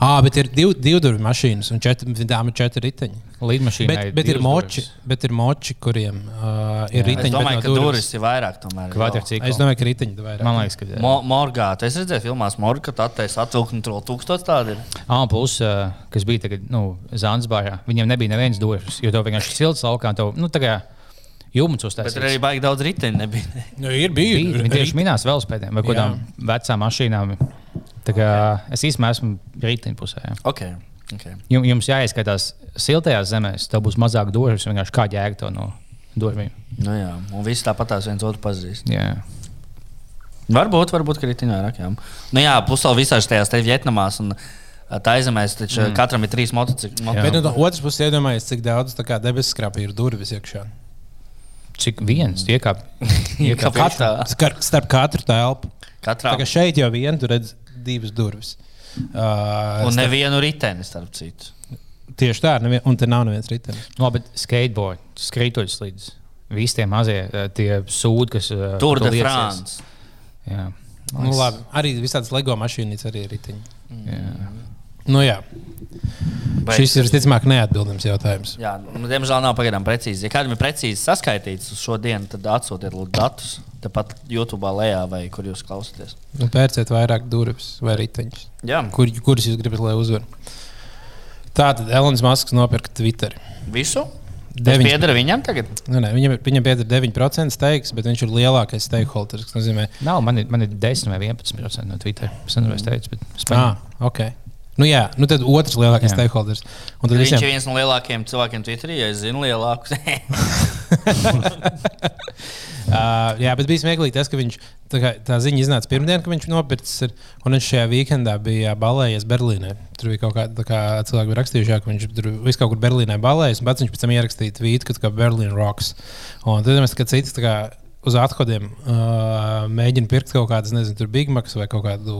Speaker 1: Ah, bet ir div, divu durvju mašīnas un četri, tām ir četri riteņi.
Speaker 3: Līdmašīnai
Speaker 1: Bet, bet, ir moči, bet ir moči, kuriem uh, ir
Speaker 3: Jā.
Speaker 2: Es
Speaker 1: riteņi.
Speaker 2: domāju,
Speaker 1: bet
Speaker 2: ka durvis ir vairāk. Tomēr,
Speaker 3: Kvadrcikli.
Speaker 1: Es domāju, ka riteņi ir vairāk.
Speaker 3: Man liekas, ka.
Speaker 2: Mo Morgāta. Es redzēju, filmās Morgāta attēlus atvilkt un tur tūkstots tādu ir.
Speaker 3: Ah, plus, uh, kas bija tagad, nu, Zanzibārā, viņiem nebija nevienas durvis, jo tev vienkārši silts laukā, tev, nu, jumts
Speaker 2: Bet
Speaker 3: uztaisīts.
Speaker 2: tur arī baigi daudz riteņu nebija.
Speaker 1: Nu, ir bijis.
Speaker 3: Viņi tieši minās velospēdiem vai kādām vecām mašīnām. Tā kā es īstenībā esmu rītdienpusē. jā.
Speaker 2: Okay. Okay.
Speaker 3: Jum- Jums jāizskatās siltajās zemēs, tev būs mazāk durvis, vienkārši kā jēga to no durvīm.
Speaker 2: Nu, jā, un viss tāpat tās viens otru pazīst.
Speaker 3: Jā.
Speaker 2: Varbūt, varbūt, ka riteņi vairāk. Jā, nu, jā pusaudži visās tajās te Vietnamās un ā, tā aizemēs, taču mm. katram ir trīs motocikli.
Speaker 3: Jā.
Speaker 1: Bet nu, no otras puses, iedomājieties, cik daudz debesu skrapī ir durvis iekšā.
Speaker 3: Cik viens iekāp?
Speaker 2: Kāpēc
Speaker 3: iekāp?
Speaker 1: Skar, starp katru telpu.
Speaker 2: Katrā.
Speaker 1: Tā kā šeit jau vien tur redz divas durvis. Uh,
Speaker 2: Un nevienu riteni, starp citu.
Speaker 1: Tieši tā, nevien, un te nav neviens ritenis.
Speaker 3: No, bet skateboard, skrituļs līdz. Visi tie mazie eh, tie sūdi, kas uh,
Speaker 2: Tur de
Speaker 3: liecies.
Speaker 2: France.
Speaker 3: Jā.
Speaker 1: Nu, labi, arī visādas LEGO mašīnas arī ir riteņi.
Speaker 3: Jā.
Speaker 1: Nu, jā,
Speaker 2: Bet,
Speaker 1: šis ir visticamāk neatbildams jautājums.
Speaker 2: Jā, nu, diemžēl nav pagaidām precīzi. Ja kādam ir precīzi saskaitīts uz šo dienu, tad atsūtiet lūdzu datus. Tepat YouTube lejā vai kur jūs klausāties.
Speaker 1: Nu, pērciet vairāk durvis vai riteņus.
Speaker 2: Jā,
Speaker 1: Kur, kurus jūs gribat, lai uzvar? Tātad Elonas Masks nopirka Twitter.
Speaker 2: Visu? Tas pieder viņam tagad.
Speaker 1: Nu, ne, viņam, viņam pieder 9% steigas, bet viņš ir lielākais stakeholders. Tas nozīmē,
Speaker 3: Nav, man ir, man ir 10 vai 11% no Twitter. Es nezinu, vai es teicu, bet
Speaker 1: ah,
Speaker 3: spēļ.
Speaker 1: Nu, jā, nu tad otrs lielākais stakeholders. Un tad
Speaker 2: Viņš
Speaker 1: visiem,
Speaker 2: ir viens no lielākajiem cilvēkiem Twitterī, ja es zinu, lielākus.
Speaker 1: Uh, jā, bet bija smieklīgi tas, ka viņš tā, kā, tā ziņa iznāca pirmdien, ka viņš nopircis. Ir, un viņš šajā weekendā bija balējies Berlīnē. Tur bija kaut kāda kā, cilvēka bija rakstījuši, ka viņš tur visu kaut kur Berlīnē balējas. Un pats viņš pēc tam ierakstīja tvītu, ka Berlīna rocks. Un tad mēs kā kā, uz atkodiem uh, mēģina pirkt kaut kādas, nezinu, tur Big Macs vai kaut kādu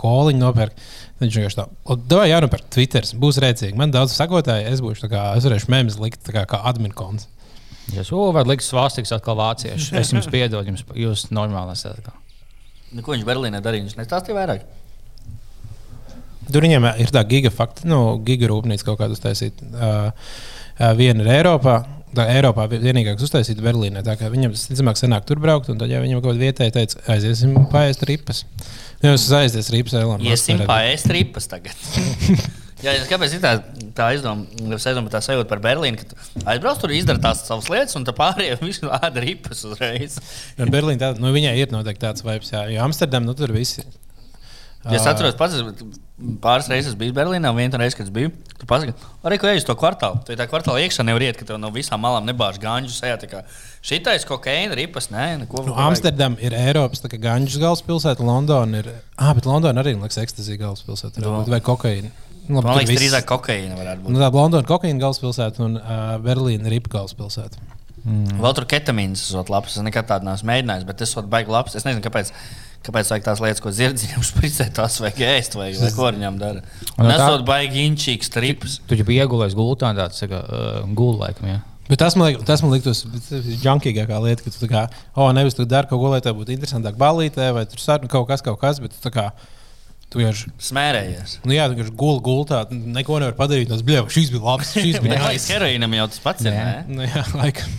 Speaker 1: koliņu nopirkt. Tad Viņš vienkārši tā, "O, jā, nopirkt Twitter, būs rēcīgi. Man daudz sakotāji, es būšu tā kā, es varēšu mēmus likt kā, kā admin konts.
Speaker 3: Ja es varu likt svāstīgs atkal vācieši. Es jums piedodu, jums, jūs normāli esat.
Speaker 2: nu, ko viņš Berlīnē darīja? Viņš nestāstīja vairāk.
Speaker 1: Tur viņiem ir tā gigafakta, nu, gigarūpnīca kaut kāda uztaisīta. Uh, uh, viena ir Eiropā. Tā Eiropā vienīgā, kas uztaisīta Berlīnē. Tā kā Viņam tas, ticamāk, senāk tur braukt, un tad jau viņam kaut kādā vietā teica, aiziesim paēst ripas. Nu, Jūs aizies ripas, Elonas.
Speaker 2: Iesim pāriest ripas tagad. Jā, es kāpēc tā, tā aizdoma, es aizdomāju, tā sajūta par Berlīnu, ka aizbrauc tur, izdara tās savas lietas, un tā pārējie visi ēda ripas uzreiz.
Speaker 1: Ar Berlīnu tā, nu, viņai ir noteikti tāds vibes, jā. Jo Amsterdam, nu, tur visi.
Speaker 2: Ja es atceros, pats pāris reizes biju Berlīnā, un vienu reizi, kad es biju, tur pasakā, arī ko ej uz to kvartālu. Tur tā kvartāla iekšā nevar iet, ka tev no visām malām nebāž gāņu sejā. Šitais kokaīna, ripas, nē, neko.
Speaker 1: Nu, Amsterdam ir Eiropas ganģis galvaspilsēta, Londona ir. Ah, bet Londona arī ir ekstazīva galvaspilsēta. Vai kokaīna? Nu, labi,
Speaker 2: Man liekas, drīzāk kokaīna varētu būt.
Speaker 1: Nu, tā Londona ir kokaīna galvaspilsēta un uh, Berlīna ir ripa galvaspilsēta.
Speaker 2: Mm. Vēl tur ketamīns esot labs. Es nekad tādu neesmu mēģinājis, bet tas ir baigi labs. Es nezinu, kāpēc. Kāpēc vajag tās lietas, ko zirdziņam spricēt, tās vajag ēst, vai, vai ko viņam dara?
Speaker 3: Un
Speaker 2: tas ir baigi inčīgs trips.
Speaker 3: Tu jau biji iegulējis gultā, tāds tā kā uh, gulta laikam. Ja?
Speaker 1: Bet tas man, liek, tas man liktos junkīgākā lieta, ka tu kā, oh, nevis tu dari kaut ko, lai tev būtu interesantāk balītē, vai tur saruna kaut kas, kaut kas, bet tu kā. Tu vienkārši,
Speaker 2: Smērējies.
Speaker 1: nu jā, tu vienkārši gulēji gultā, neko nevar padarīt. Tas bija, šis bija labs, šis bija nice.
Speaker 2: heroīnam jau tas pats ir.
Speaker 1: Nu, jā, laikam.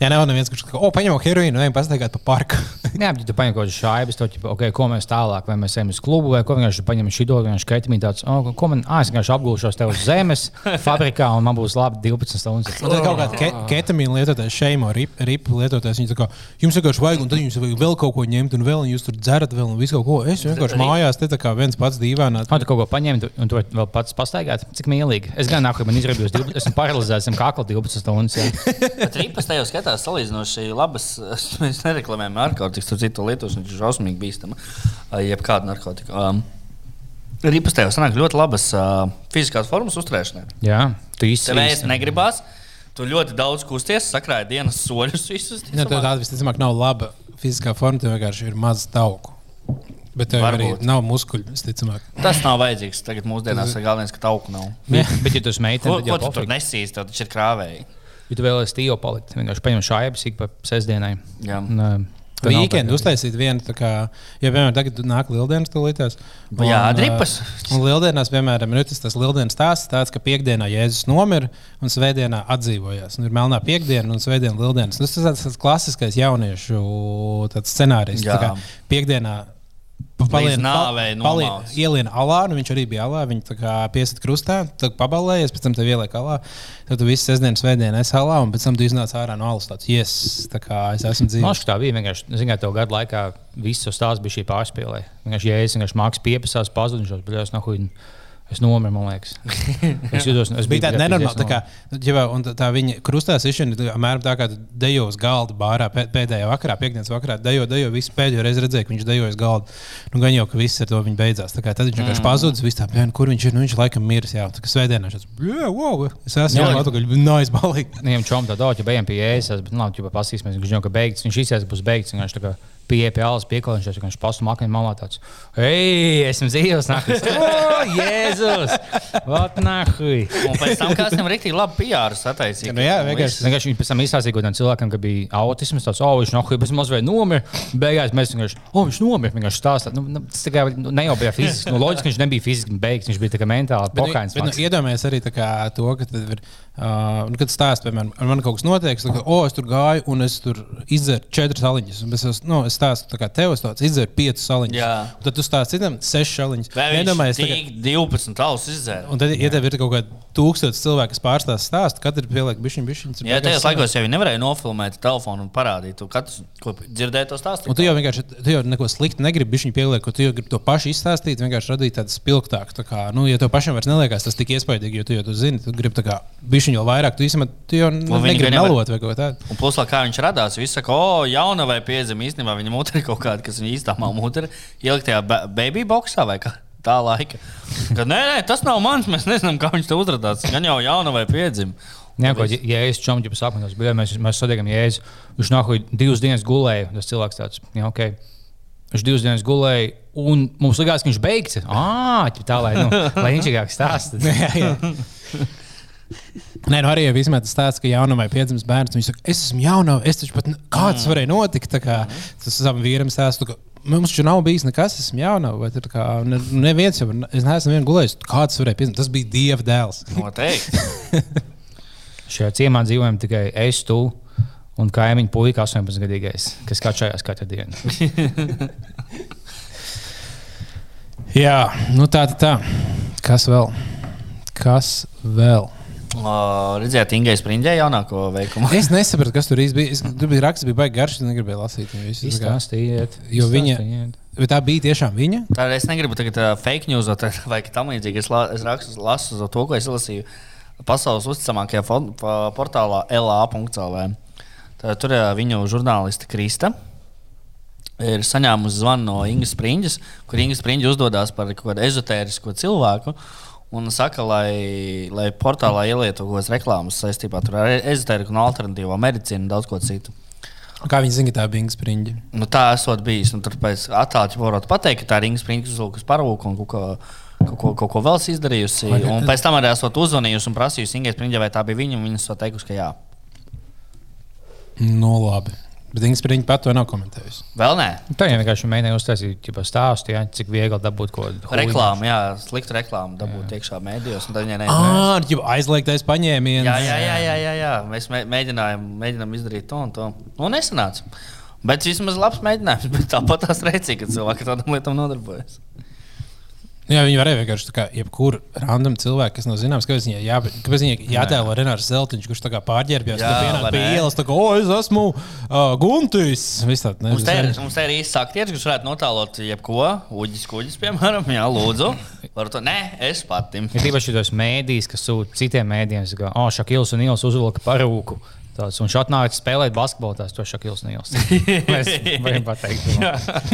Speaker 1: Jā, nav neviens, kurš saka, o, paņemam heroīnu, ejam pastaigāt pa parku.
Speaker 3: Jā, bet tu paņem kaut kādu šādu stūri, okay, ko mēs tālāk, vai mēs ejam uz klubu, vai ko vienkārši paņemam šī domu, vienkārši ketamīnu tāds, oh, ko man, ah, es vienkārši apgūšos te uz zemes, fabrikā, un man būs labi 12 stundas.
Speaker 1: Un tad kaut kāda ke ketamīna lietotājs, šeimo ripu rip lietotājs, viņi saka, jums vienkārši vajag, un tad jums vajag vēl kaut ko ņemt, un vēl un jūs tur dzerat, vēl un visu kaut ko. Es vienkārši mājās te tā kā viens pats dīvainā.
Speaker 3: Ah, tu kaut ko paņēmi, tu- un tu vēl pats pastaigāt. Cik mīlīgi. Es gan nāku, man izrādījās 12, esmu paralizēts, esmu kakla 12 stundas. jā.
Speaker 2: Skatās salīdzinoši labas. Mēs nereklamējam narkotikas, tur citu lietos, viņš ir šausmīgi bīstama. Jebkāda narkotika. Um, ripas tajā sanāk ļoti labas uh, fiziskās formas uzturēšanai.
Speaker 3: Jā, tu
Speaker 2: Tev
Speaker 3: īsti
Speaker 2: ēst negribās. Tu ļoti daudz kusties, sakrāji dienas soļus visus.
Speaker 1: Ja tev tāda visticamāk nav laba fiziskā forma, tev vienkārši ir maz tauku. Bet tev arī
Speaker 2: Varbūt.
Speaker 1: nav muskuļu, visticamāk.
Speaker 2: Tas nav vajadzīgs. Tagad mūsdienās ir galvenais, ka tauku nav.
Speaker 3: Bet, bet ja tu esi meitene, tad
Speaker 2: ko
Speaker 3: jau
Speaker 2: tu tur nesīs? Tev taču ir krāvēji.
Speaker 3: Ja tu vēlaties tījo palikt, vienkārši paņem šādu sīku pa sestdienai.
Speaker 2: Jā.
Speaker 3: Un, nav
Speaker 1: Weekendu
Speaker 3: tā,
Speaker 1: uztaisīt vienu, tā kā, ja, piemēram, tagad nāk lieldienas tūlītās.
Speaker 2: Jā, dripas.
Speaker 1: Un lieldienās, piemēram, ir tas, tas lieldienas stāsts tāds, ka piekdienā Jēzus nomira un svētdienā atdzīvojās. Un ir melnā piekdiena un svētdiena lieldienas. Nu, tas ir tāds, tāds klasiskais jauniešu tāds scenārijs.
Speaker 2: Jā.
Speaker 1: Tā kā piekdienā.
Speaker 2: Līdz nāvei nomāc.
Speaker 1: Ielien alā, nu viņš arī bija alā. Kā piesat krustā, tad pabalējies, pēc tam te ieliek alā. Tad tu visu sestdienas, svētdienu esi alā, un pēc tam tu iznāc ārā no alas. Tāds, yes, tā kā es esmu
Speaker 3: Man
Speaker 1: dzīvojis.
Speaker 3: liekas, tā bija vienkārši. Zināt, tev gadu laikā viss tas stāsts bija šī pārspīlē. Vienkārši, ja es vienkārši mākslinieks piepasās, pazudušos, bet es nahuļ. Es nomiru, man liekas. Es jūtos, es
Speaker 1: bija tāda nenormāla. Tā, kā, ģivā, un tā, viņa krustā sišana, tā apmēram tā kā tu dejo uz galda bārā pē- pēdējā vakarā, piekdienas vakarā. Dejo, dejo, visu pēdējo reizi redzēju, ka viņš dejo uz galda. Nu, gan jau, ka viss ar to viņa beidzās. Tā kā Tad viņš vienkārši pazudis, viss tā, "Bļen, kur viņš ir. Nu, viņš laikam miris. Jā, tā kā svētdienā viņš ir. Wow, es esmu jau atpakaļ, nāc, balīgi.
Speaker 3: Viņam čom tā daudz, ja bijām pie ēsas, bet, nu, labi, ja pasīsimies, viņš jau ka beigts, viņš izsēs, būs beigts, viņš kā pie pie alas piekolviņš, viņš vienkārši pastu makņu malā tāds, hei, esmu dzīvs, nākas, o, Jēzus, vat nahui.
Speaker 2: Un pēc tam kāds tam rīktīgi labi PR sataisīja.
Speaker 1: Nu jā, vienkārši.
Speaker 3: Vienkārši viņš pēc tam izstāstīja kaut kādam cilvēkam, ka bija autisms, tāds, oh, viņš nahui, bet mazliet nomira, beigās mēs vienkārši, oh, viņš nomira, vienkārši stāstā, nu, nu, tas tā kā nu, ne jau bija fiziski, nu, loģiski, ka viņš nebija fiziski beigts, viņš bija tā kā mentāli
Speaker 1: nu,
Speaker 3: pokains.
Speaker 1: bet, nu, iedomājieties arī tā kā to, ka tad ir, uh, nu, kad stāsta, piemēram, ar mani kaut kas notiek, kā, oh, es tur gāju un es tur izdzeru četras aliņas. un Es, es, nu, es stāsti, tā kā tev stāsts, izdzer piecus saliņus.
Speaker 2: Jā.
Speaker 1: Un Tad tu stāsti citam sešas
Speaker 2: viņš
Speaker 1: Iedomājies, tagad-
Speaker 2: 12 ausis izdzēra?
Speaker 1: Un tad, ja tev ir kaut kāda tūkstoša cilvēku, kas pārstāsta stāstu, katrs pieliek bišķiņu, bišķiņu.
Speaker 2: Jā, tajos laikos jau nevarēja nofilmēt telefonu un parādīt. Tu katrs, ko dzirdēji to stāstu.
Speaker 1: Un tu jau vienkārši tu jau neko sliktu negribi, viņš pieliek, ka tu jau gribi to pašu izstāstīt, vienkārši radīt tādu spilgtāku. Tā kā, nu, ja tev pašam vairs neliekas tas tik iespaidīgi, jo tu jau tu zini, tu gribi tā kā bišķiņu vēl vairāk, tu īstenībā tu jau negribi melot vai ko tādu.
Speaker 2: Un plus, kā viņš radās, viņš saka, o, jauna vai piedzima īstenībā viņa mutē ir kaut kāda, kas viņa īstā mutē ielikt tajā ba- baby boxā vai kā. Tā laika. Kad, nē, nē, tas nav mans. Mēs nezinām, kā viņš te uzrādās. Gan jau jauna vai piedzima.
Speaker 3: Jā, ko jēzus čomģi sapņos bija. Mēs, mēs satiekam jēzu. Viņš nākamā divas dienas gulēja. Tas cilvēks tāds, jā, ok. Viņš divas dienas gulēja, un mums likās, ka viņš beigts. Ah, tā lai, nu, lai viņš stāsta.
Speaker 1: jā, jā. Nē, nu arī jau vismaz tas stāsts, ka jaunamai piedzimis bērns. Viņš saka, es esmu jaunā, es taču pat, ne- kā tas varēja notikt. Kā, tas savam vīram stāsta, ka mums taču nav bijis nekas, esmu jaunā. Vai tur kā, ne, neviens jau, es neesmu vien gulējis. Kā tas varēja piedzimt? Tas bija Dieva dēls.
Speaker 2: Noteikti.
Speaker 3: Šajā ciemā dzīvojam tikai es, tu un kaimiņu puika 18 gadīgais, kas kačājās katru dienu.
Speaker 1: Jā, nu tā, tā, tā. Kas vēl? Kas vēl?
Speaker 2: O, Redzējāt, Ingai Sprindē jaunāko veikumu.
Speaker 1: Es nesapratu, kas tur īsti bija. Es, tur bija raksts, bija baigi garš, es negribēju lasīt
Speaker 3: Izstāstiet.
Speaker 1: Jo viņa-. Bet tā bija tiešām viņa.
Speaker 2: Tā es negribu tagad uh, fake news vai kā tam līdzīgi. Es, la, es rakstu, lasu to, ko es lasīju pasaules uzticamākajā portālā LA.CLV. Tur uh, viņu žurnāliste Krista ir saņēmusi zvanu no Ingas Springļas, kur Inga Springļa uzdodas par kaut kādu ezotērisku cilvēku. Un saka, lai, lai portālā ielietu kaut kādas reklāmas saistībā ar ezotēriku un alternatīvo medicīnu un daudz ko citu.
Speaker 1: Kā viņi zina, ka tā bija Inga Springļa?
Speaker 2: Nu, tā esot bijis. Nu, tad pēc attēliem varētu pateikt, ka tā ir Inga Springļa uzlūkus parūku un kaut ko, kaut ko, kaut ko vēl izdarījusi.
Speaker 1: Vai-
Speaker 2: Un pēc tam arī esot uzvanījusi un prasījusi Springļai, vai tā bija viņa. Viņa esot teikusi, ka jā.
Speaker 1: No labi. Bet Inga Springļa pat to nav komentējusi.
Speaker 2: Vēl nē.
Speaker 3: Tā jau vienkārši mēģināja uztaisīt stāstu, jā, cik viegli dabūt ko tādu.
Speaker 2: Reklāmu, jā, sliktu reklāmu dabūt iekšā mēdījos. un
Speaker 1: Ah, jau aizliegtais paņēmiens.
Speaker 2: Jā, jā, jā, jā, jā, jā. Mēs mē- mēģinājām, mēģinājām izdarīt to un to. Nu, nesanāca. Bet vismaz labs mēģinājums. Bet tāpat tās rēcīgi, ka cilvēki ar tādām lietām nodarbojas.
Speaker 1: Jā, viņi varēja vienkārši tā kā jebkuru random cilvēku, kas nav zināms, kāpēc viņai, jā, kāpēc viņai jātēlo Renārs Zeltiņš, kurš tā kā pārģērbjās,
Speaker 2: Jā,
Speaker 1: tad
Speaker 2: vai
Speaker 1: pie ielas, tā kā, o, es esmu uh, Guntis. Viss tāds, ne,
Speaker 2: Mums te, ir, mums te ir īsts aktieris, kurš varētu notēlot jebko, uģis, kuģis, piemēram. Jā, lūdzu. Var to, nē, es pati.
Speaker 3: Ir īpaši tos mēdījus, kas sūta citiem mēdījiem, kā oh, Šakils un Ielas uzvilka parūku. Tāds, un šādi nāca spēlēt basketbolu. Tas ir Šakils un Ielas. Mēs varam pateikt,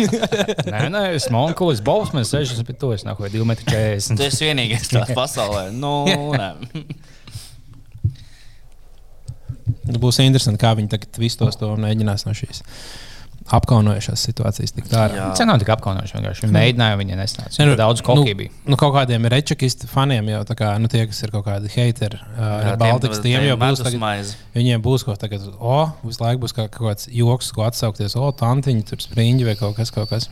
Speaker 3: nē, nē, es monkulis, Bovs, man 60, bet to es nav 2,40 m.
Speaker 2: Tu esi vienīgais tādā pasaulē. Nu, nē.
Speaker 1: Nu, Būs interesanti, kā viņi tagad visu tos to mēģinās no šīs apkaunojušās situācijas tikt ārā.
Speaker 2: Jā.
Speaker 3: Tas nav tik apkaunojoši. vienkārši. Viņi mēģināja, viņi nesnāca.
Speaker 1: Ne,
Speaker 3: Nu, daudz koki bija.
Speaker 1: Nu, nu, kaut kādiem rečakistu faniem jau tā kā nu, tie, kas ir kaut kādi hateri, uh, Baltikas, tiem jau būs tagad,
Speaker 2: maize.
Speaker 1: viņiem būs kaut kas, o, visu laiku būs kaut kāds joks, ko atsaukties, o, tantiņi, tur spriņģi vai kaut kas, kaut kas.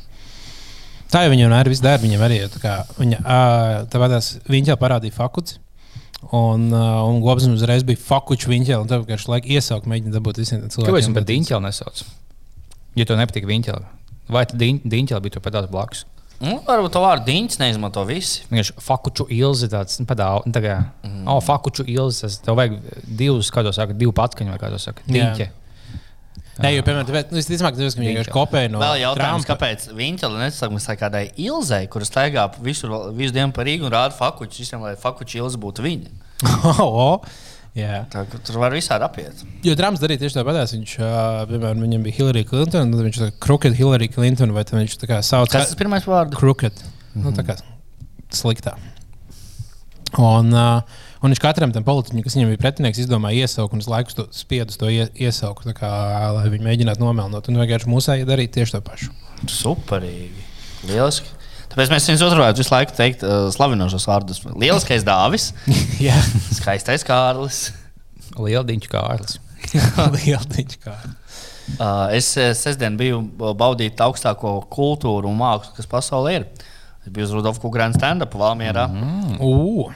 Speaker 1: Tā jau viņam arī viss dara, viņam arī ir tā kā, viņa, uh, tās viņš jau parādīja fakuts. Un, uh, un Gobs uzreiz bija fakučs viņa, un tā vienkārši laika iesaukt, mēģina dabūt visiem cilvēkiem.
Speaker 3: Kāpēc viņi par diņķeli nesauc? Ja tev nepatīk viņa, vai tad diņķeli bija turpat tās blakus?
Speaker 2: Nu, varbūt to vārdu diņķis neizmanto visi.
Speaker 3: Vienkārši fakuču ilzi tāds nu, padāv, tā kā, mm. oh, fakuču ilzi, tas tev vajag divus, kā to saka, divu patskaņu vai kā to saka, diņķi.
Speaker 1: Nē, jo, piemēram, tāpēc, nu, es ticamāk, ka viņi vienkārši kopēja no
Speaker 2: Vēl jautājums,
Speaker 1: Trumpa.
Speaker 2: kāpēc viņš nesakās kādai ilzei, kuras staigā visur, visu dienu par Rīgu un rāda fakuču, visiem, lai fakuču ilze būtu viņa.
Speaker 1: o, jā.
Speaker 2: Tā, tur var visādi apiet.
Speaker 1: Jo Trumps darīja tieši tāpat. Viņš, piemēram, viņam bija Hillary Clinton, tad viņš ir Crooked Hillary Clinton, vai viņš tā kā sauc
Speaker 2: Kas tas pirmais vārds?
Speaker 1: Crooked. Mm -hmm. nu, tā kā sliktā. Un, uh, un viņš katram tam politiķim, kas viņam bija pretinieks, izdomāja iesaukt, un uz laiku to spiedu uz to ie, iesaukt, kā, lai viņi mēģinātu nomelnot. Un vienkārši mūsēji darīt tieši to pašu.
Speaker 2: Superīgi. Lieliski. Tāpēc mēs viens otru varētu visu laiku teikt uh, slavinošos vārdus. Lieliskais dāvis,
Speaker 1: Jā,
Speaker 2: skaistais Kārlis.
Speaker 3: Liela diņķa kārlis.
Speaker 1: lieldiņš kā.
Speaker 2: Uh, es eh, sestdien biju baudīt augstāko kultūru un mākslu, kas pasaulē ir. Es biju uz Rudolfa Kungrāna stand-up Valmjerā. Mm.
Speaker 1: Ugh!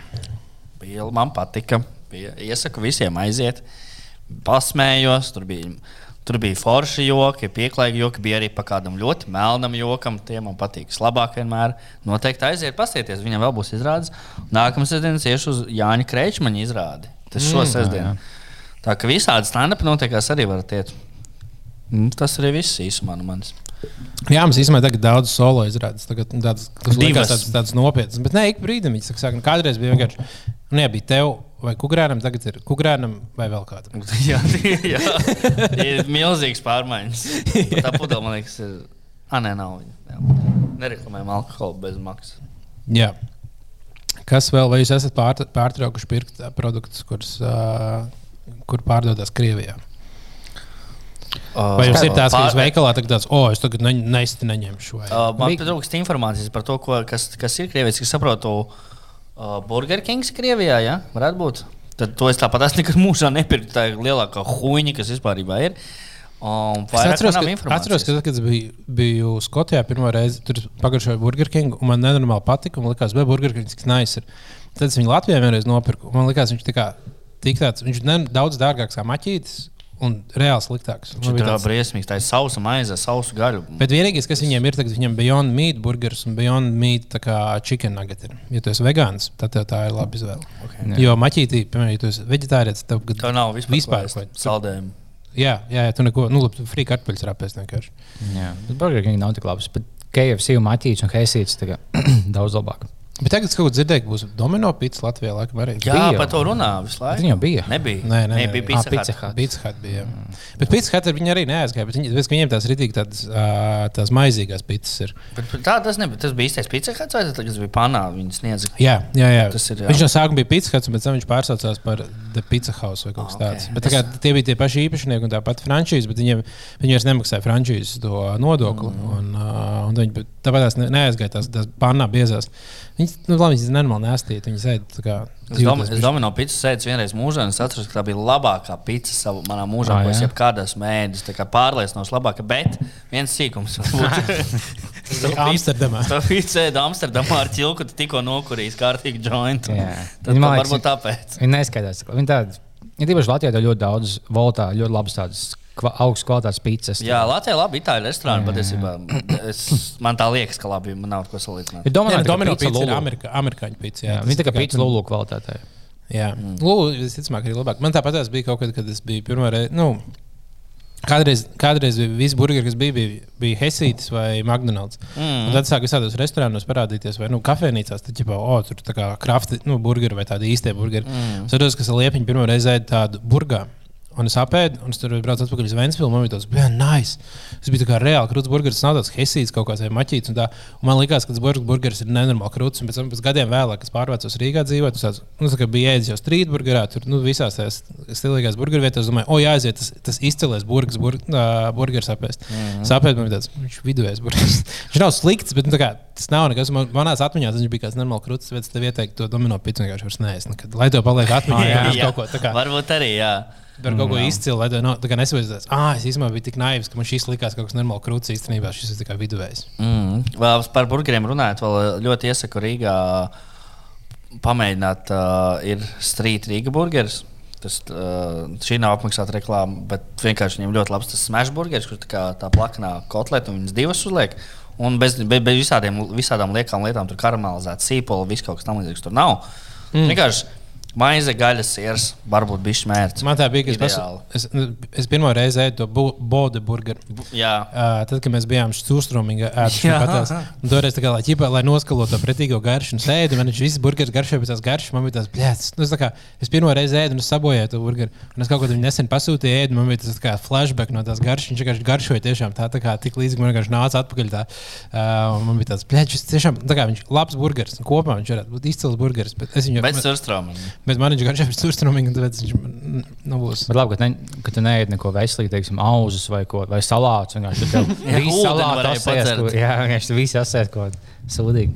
Speaker 2: Bija, man patika. Bija, iesaku visiem aiziet. Pasmējos. Tur bija, Tur bija forši joki, pieklājīgi joki, bija arī pa kādam ļoti melnam jokam. Tie man patīk. Labāk vienmär. Noteikti aiziet, paskatieties, viņam vēl būs izrādes. Nākamā sestdiena iešu uz Jāņa Kreičmaņa izrādi. Tas šo mm, sestdienu. Tā kā visādi stand-up notiekās arī varat iet. Mm, tas arī viss īsumā no manis.
Speaker 1: Jā, mums īstenībā tagad daudz solo izrādes. Tagad tāds, tas liekas tāds, tāds nopietns. Bet ne, ik brīdim saka, ka kādreiz bija vienkārši, nu, jā, bija tev vai kukurēnam, tagad ir kukurēnam vai vēl kādam.
Speaker 2: jā, jā, ir milzīgs pārmaiņas. Tā pudele, man liekas, ir. Ah, nē, nav viņa. Nereklamējam alkoholu bez maksas.
Speaker 1: Jā. Kas vēl, vai jūs esat pār, pārtraukuši pirkt produktus, kurus, uh, kur pārdodas Krievijā? Vai jums ir tāds, ka jūs veikalā tagad tāds, oh, es tagad ne, neisti neņemšu? Vai?
Speaker 2: Uh, man pietrūkst informācijas par to, ko, kas, kas ir Krievijas. Es saprotu, uh, Burger Kings Krievijā, ja? varētu būt. Tad to es tāpat esmu nekad mūžā nepirku. Tā ir lielākā huīņa, kas vispār ir. Um,
Speaker 1: es atceros, ka, atceros, ka tad, kad es biju, biju Skotijā pirmo reizi, tur pagājušajā Burger King, un man nenormāli patika, un likās, ka Burger King ir nice. Tad es viņu Latvijā vienreiz nopirku, un man likās, viņš tā kā, tik tāds, viņš ir daudz dārgāks kā maķītis, un reāli sliktāks.
Speaker 2: Viņš ir tāds briesmīgs, tā ir sausa maize, sausa gaļa.
Speaker 1: Bet vienīgais, kas viņiem ir, tagad viņam ir Beyond Meat burgers un Beyond Meat chicken nugget. Ir. Ja tu esi vegāns, tad tā ir laba izvēle. Okay. Jo maķītī, piemēram, ja tu esi veģetārietis,
Speaker 2: tad tev nav vispār, vispār saldējumu.
Speaker 1: Jā, jā, jā, tu neko, nu, labi, frī kartupeļs rāpēs vienkārši.
Speaker 3: Jā, bet burger king nav tik labs. Bet KFC un maķītis un heisītis daudz labāk.
Speaker 1: Bet tagad, kad dzirdēju, ka būs domino pizza Latvijā, laikam arī.
Speaker 2: Jā, bija, par to runā visu laiku.
Speaker 3: Viņa bija.
Speaker 2: Nebija.
Speaker 1: Nē, nē, nē.
Speaker 2: bija pizza.
Speaker 1: Pizza hut. Pizza hut bija. Mm. Bet pizza hut viņi arī neaizgāja. Viņi, viņiem tās ritīgi tādas, tās maizīgās pizzas ir.
Speaker 2: Bet tā tas nebija. Tas bija īstais pizza huts vai tas bija panā? Viņi sniedza.
Speaker 1: Jā, jā, jā. Tas ir. Jā. Viņš no sākuma bija pizza huts, bet viņš pārsaucās par The Pizza House vai kaut kas tāds. Okay. Bet tā kā, tie bija tie paši īpašnieki un tāpat frančīze, bet viņiem, viņi vairs nemaksāja frančīzes to nodokli. Mm. Un, uh, un viņi, tāpēc tās neaizgāja tās, tās panā biezās. Viņas, nu, labi, viņas nenormāli nēstīt. Viņas ēd kā.
Speaker 2: Es, dom, es domāju, pīcis sēdzu vienreiz mūžā, un es atceros, ka tā bija labākā pizza savā manā mūžā, ah, ko es jebkad esmu mēģinājis. Tā kā pārliecinos labāka, bet viens sīkums.
Speaker 1: Tas bija Amsterdamā.
Speaker 2: Tā pizza ēda Amsterdamā ar ķilku, tu tikko nokurījis kārtīgi jointu. Tad man liekas, varbūt tāpēc.
Speaker 3: Viņi neskaidrs. Viņi tādi, ja tīpaši Latvijā ir ļoti daudz voltā, ļoti labas tādas augstas kvalitātes pizzas.
Speaker 2: Jā, Latvijā ir labi itāļu restorāni. Patiesībā es, man tā liekas, ka labi, man nav ko salīdzināt.
Speaker 1: Ir domāju, ka Domino pizza ir Amerika, amerikāņu pizza. Jā, jā
Speaker 3: viņa tā kā pizza lulu kvalitātē.
Speaker 1: Jā, mm. lulu visticamāk arī labāk. Man tāpat bija kaut kad, kad es biju pirmo reizi. Nu, Kādreiz, kādreiz visi burgeri, kas bija, bija, bija Helsītis vai McDonald's. Mm. Un tad sāk visādos restorānos parādīties, vai nu, kafejnīcās, tad jau oh, tur tā kā krafti, nu, burgeri vai tādi īstie burgeri. Mm. Es saprotu, ka Liepiņa pirmo reizi ēda tādu burgeru. Un es apēdu, un es tur braucu atpakaļ uz Vēnspilsnu. Man bija tāds, bija nice. Tas bija kā reāli krūts burgeris, nav tāds hesīts kaut kāds maķīts. Un tā, un man liekas, ka tas burgeris ir nenormāli krūts. Un pēc tam, pēc gadiem vēlāk, kad pārvācos Rīgā dzīvot, tas nu, tā bija ēdis jau strīd burgerā, tur nu, visās tās stilīgās burgeru vietās. Es domāju, o, jāaiziet, tas, tas izcēlēs burgeris, bur, uh, burgeris apēst. Mm -hmm. Sapēt, man bija tāds, viņš viduvējs burgeris. viņš nav slikts, bet nu, kā, tas nav nekas. Man, manās atmiņās viņš bija kāds nenormāls krūts, bet es tev ieteiktu to domino pitu vienkārši vairs neēst. Lai to paliek atmiņā, jā, jā, kaut ko
Speaker 2: tādu. Varbūt arī, jā.
Speaker 1: Par kaut ko mm, izcilu, lai no, nesaprotu. Ah, es īstenībā biju tik naivs, ka man šis likās kaut kas normāls krūts. Īstenībā šis ir tikai viduvējs.
Speaker 2: Mm. Vēl par burgeriem runājot, vēl ļoti iesaku Rīgā pamēģināt. Uh, ir Street Rīga burgeris. Tas, uh, šī nav apmaksāta reklāma, bet vienkārši viņam ļoti labs tas smash burgeris, kur tā, kā, tā plaknā kotleta un viņas divas uzliek. Un bez, bez, bez visādiem, visādām liekām lietām, tur karamelizēta sīpola, viss kaut kas tamlīdzīgs tur nav. Mm. Vienkārši Maize, gaļas, sirds, varbūt bija smērts.
Speaker 1: Man tā bija, ka es, es, es pirmo reizi ēdu to bodu burgeru.
Speaker 2: Jā.
Speaker 1: Uh, tad, kad mēs bijām stūrstrūmīgi ēduši, tad toreiz tā kā, lai, ķipā, lai noskalotu to pretīgo garšu un sēdi, man viņš viss burgeris garšoja pēc tās garšas, man bija tās blēts. Nu, tā kā, es pirmo reizi ēdu un es sabojāju to burgeru. Un es kaut ko tādu nesen pasūtīju, ēdu, man bija tas kā flashback no tās garšas. Viņš vienkārši garšoja tiešām tā, tā kā tik līdzīgi man vienkārši nāca atpakaļ. Tā, uh, man bija tāds blēts, tiešām, tā kā viņš labs burgeris. Kopumā viņš varētu būt izcils burgeris. Bet es viņu. Bet, bet man viņš garšo pēc turstrumīgi, tāpēc viņš nav būs.
Speaker 3: Bet labi, ka, ne, ka tu neēdi neko veselīgu, teiksim, auzus vai, ko, vai salātus. Vienkārši tur viss salātu asēs, jā, vienkārši visi asēs ko sūdīgi.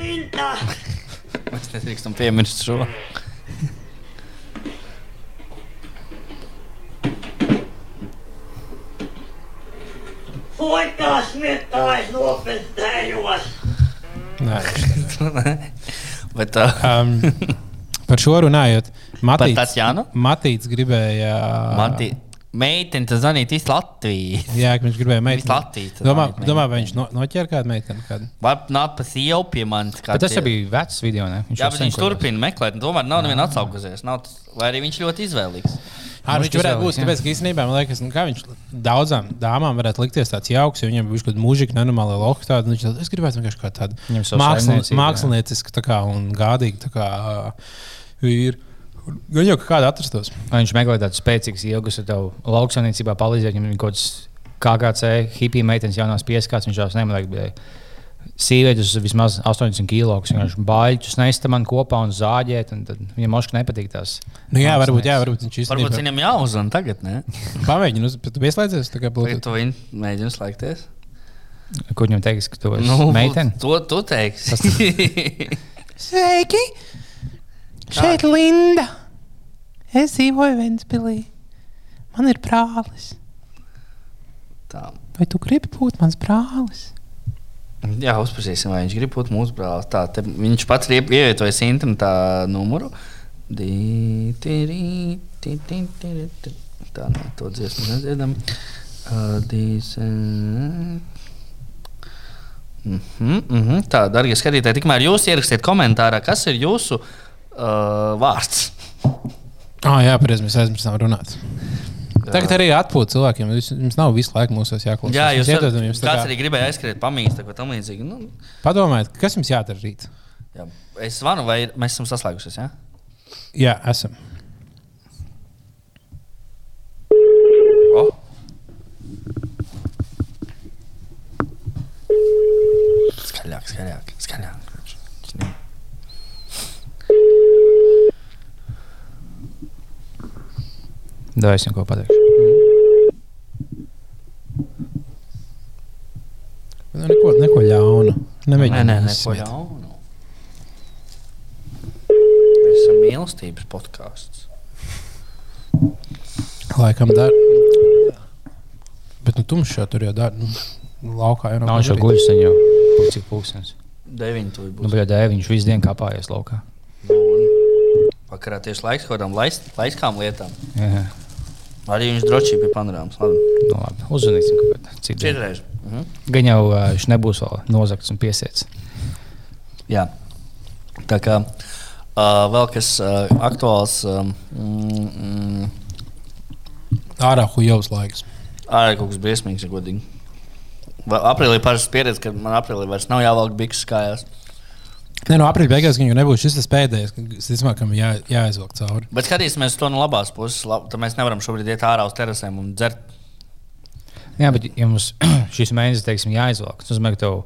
Speaker 2: Mēs nedrīkstam piemirst šo.
Speaker 4: Poikās mietājs nopestējos!
Speaker 1: Nē,
Speaker 2: Bet, uh, um,
Speaker 1: Par šo runājot,
Speaker 2: Matīts,
Speaker 1: Matīts gribēja.
Speaker 2: Matī. Meitene, tas zvanīt visu Latviju.
Speaker 1: Jā, ka viņš gribēja
Speaker 2: Visu
Speaker 1: meiteni.
Speaker 2: Latviju. tas
Speaker 1: Domā,
Speaker 2: zvanīt
Speaker 1: domā, vai viņš no, noķēra kādu meiteni? Kādu?
Speaker 2: Vai nāk pa sievu pie manis?
Speaker 3: tas jau bija vecs video. Ne?
Speaker 2: Jā,
Speaker 3: jau
Speaker 2: bet viņš turpina meklēt, tomēr nav neviena atsaukusies. Nav tas- Vai arī viņš ļoti izvēlīgs.
Speaker 1: Jā,
Speaker 3: Nu,
Speaker 1: viņš
Speaker 3: viņš
Speaker 1: varētu būt.
Speaker 3: jā.
Speaker 1: Tāpēc, ka īstenībā man liekas, nu, viņš daudzām dāmām varētu likties tāds jauks, jo viņam bija kaut kāda mūžīga, nenormāla loka. Tāda, viņš tād, es gribētu vienkārši kā tādu
Speaker 3: jā.
Speaker 1: māksliniecisku tā kā, un gādīgu tā kā, ā, vīru. Gan jau kā kāda atrastos.
Speaker 3: Vai viņš meklē tādu spēcīgu ilgus, ar tevu lauksaimniecībā palīdzēt, viņam ir kaut kāds KKC, hipija meitenes jaunās pieskats, viņš tās nemanīja. Sīvietis uz vismaz 80 kg. Viņš vienkārši baļķus nesta man kopā un zāģēt. Un tad viņam moškā nepatīk tās.
Speaker 1: Nu, jā, varbūt, jā, varbūt viņš
Speaker 2: Varbūt
Speaker 1: īstenībā
Speaker 2: viņam jāuzzina tagad, ne?
Speaker 1: bet Tu pieslēdzies tā kā Bluetooth.
Speaker 2: tu viņu mēģini slēgties?
Speaker 3: Ko viņam teiks, ka tu esi nu, meitene?
Speaker 2: To tu teiksi.
Speaker 1: Sveiki! Šeit Linda! Es dzīvoju Ventspīlī. Man ir brālis.
Speaker 2: Tā.
Speaker 1: Vai tu gribi būt mans brālis?
Speaker 2: Jā, uzprasīsim, vai viņš grib būt mūsu brālis. Tā, te, viņš pats ir ie- ievietojis internetā numuru. Di, ti, ri, ti, ti, ti, ri, ti. Tā, nē, to dziesmu nedziedam. Uh, dis, uh, mm -hmm, mm -hmm. Tā, darbie skatītāji, tikmēr jūs ierakstiet komentārā, kas ir jūsu uh, vārds.
Speaker 1: Ah, jā, pareizi, mēs aizmirsām runāt. Tagad arī atpūta cilvēkiem. Jums nav visu laiku mūsos jāklausās.
Speaker 2: Jā, jūs
Speaker 1: iedodam
Speaker 2: varat,
Speaker 1: jums tā
Speaker 2: kāds
Speaker 1: kā-
Speaker 2: arī gribēja aizskriet, pamīst, ko tam līdzīgi. Nu,
Speaker 1: Padomājiet, kas jums jādara rīt?
Speaker 2: jā. Es zvanu, vai mēs esam saslēgušies. Ja?
Speaker 1: Jā, esam.
Speaker 2: O. Skaļāk, skaļāk, skaļāk.
Speaker 3: Da, es viņam ko pateikšu.
Speaker 1: Nu, neko, neko ļaunu.
Speaker 2: Nē,
Speaker 1: Nemēģiniet
Speaker 2: nē, nē, ko ļaunu. Mēs esam mīlestības podkāsts.
Speaker 1: Laikam dar. Bet nu tumšā tur jau dara. Nu, laukā jau
Speaker 3: Nav viņš jau guļus, sen jau cik pūkstens.
Speaker 2: Deviņi tur
Speaker 3: Nu,
Speaker 2: būs.
Speaker 3: bija dēļ, viņš visu dienu kāpājies laukā.
Speaker 2: Nu, un Vakarā tieši laiks kaut kādām lais- laiskām lietām.
Speaker 3: Jā,
Speaker 2: Arī viņš drošība pie panorāmas. Labi.
Speaker 3: nu labi. Uzvanīsim kaut kādā citā.
Speaker 2: Četreiz. Mhm.
Speaker 3: Gan jau ā, viņš nebūs vēl nozagts un piesiets.
Speaker 2: Jā. Tā kā uh, vēl kas uh, aktuāls. Um, mm,
Speaker 1: Ārā hujovs laiks.
Speaker 2: Ārā kaut kas briesmīgs, ja godīgi. Aprīlī parasti pieredze, ka man aprīlī vairs nav jāvelk bikses kājās.
Speaker 1: Nē, no aprīļa beigās viņa nebūs šis tas pēdējais, kas kam jā, jāizvelk cauri.
Speaker 2: Bet skatīsimies to no labās puses. Lab, mēs nevaram šobrīd iet ārā uz terasēm un dzert.
Speaker 3: Jā, bet ja mums šis mēnesis, teiksim, jāizvelk, tas nozīmē, ka tev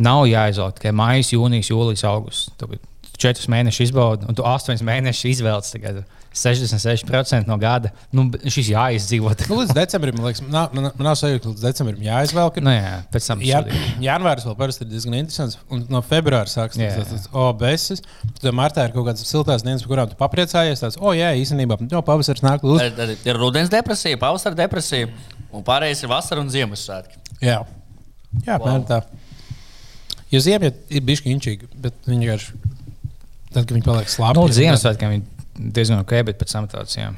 Speaker 3: nav jāizvelk tikai maija, jūnijas, jūlijas, augusts. Tev četrus mēnešus izbaudi, un tu astoņus mēnešus izvēlējies. Tagad 66% no gada. Nu, šis jāizdzīvot.
Speaker 1: Nu, līdz decembrim, man liekas, nav, man, man nav sajūta, ka līdz decembrim jāizvelk.
Speaker 3: Nu, jā, pēc tam
Speaker 1: Jā, janvāris vēl parasti ir diezgan interesants. Un no februāra sākas
Speaker 3: Jā,
Speaker 1: tas, tas obesis. Tad martā ir kaut kādas siltās dienas, par kurām tu papriecājies. Tāds, o, jā, īstenībā, jau pavasaris nāk līdzi.
Speaker 2: Ir, ir, ir rudens depresija, pavasara depresija, un pārējais ir vasara un Ziemassvētki.
Speaker 1: Jā, jā wow. tā. Jo ziema ir bijusi inčīga, bet viņi vienkārši. Tad, kad viņi paliek slāpīgi.
Speaker 3: Nu, Ziemassvētkiem ir diezgan ok, bet pēc tam tāds, jā.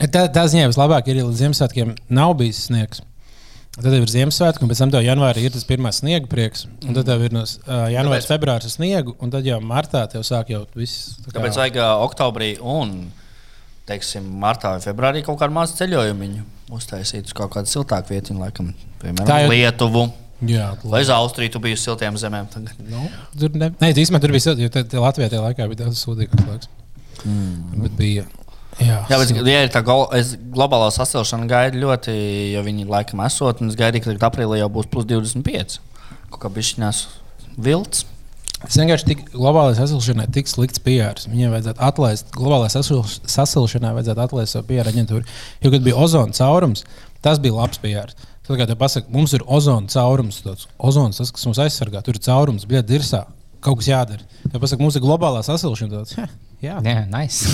Speaker 1: Tā, tā ziņā vislabāk ir, ja līdz Ziemassvētkiem nav bijis sniegs. Tad ir Ziemassvētku, un pēc tam tev janvārī ir tas pirmais sniega prieks. Un tad tev ir no uh, janvāra, februāra sniega, un tad jau martā tev sāk jau viss. tā kā-
Speaker 2: Tāpēc vajag ā, oktobrī un teiksim, martā vai februārī kaut kādu mazu ceļojumu uztaisīt uz kaut kādu siltāku vietu, laikam,
Speaker 1: Tā
Speaker 2: piemēram,
Speaker 1: jau-
Speaker 2: Lietuvu.
Speaker 1: Jā,
Speaker 2: Vai uz Austriju, tu biji uz siltiem zemēm? Tagad.
Speaker 1: Nu, tur ne, ne, īstenībā tur bija silti, jo Latvijā tajā laikā bija daudz sūdīgāks laiks. Mm. Bet bija. Jā,
Speaker 2: Jā, bet ja ir tā globālā sasilšana, gaidu ļoti, jo viņi laikam esot, un es gaidīju, ka tagad aprīlī jau būs plus 25. Kaut kā bišķiņās vilts.
Speaker 1: Es vienkārši tik globālajai sasilšanai tik slikts PR. Viņiem vajadzētu atlaist, globālajai sasil- sasilšanai vajadzētu atlaist savu PR aģentūru. Jo, kad bija ozona caurums, tas bija labs PR. Tad, kad te pasaka, mums ir ozona caurums, tāds ozons, tas, kas mums aizsargā, tur ir caurums, bija dirzā. Kaut kas jādara. Tad pasaka, mums ir globālā sasilšana. Tāds, "Heh, Jā,
Speaker 3: Jā, nice.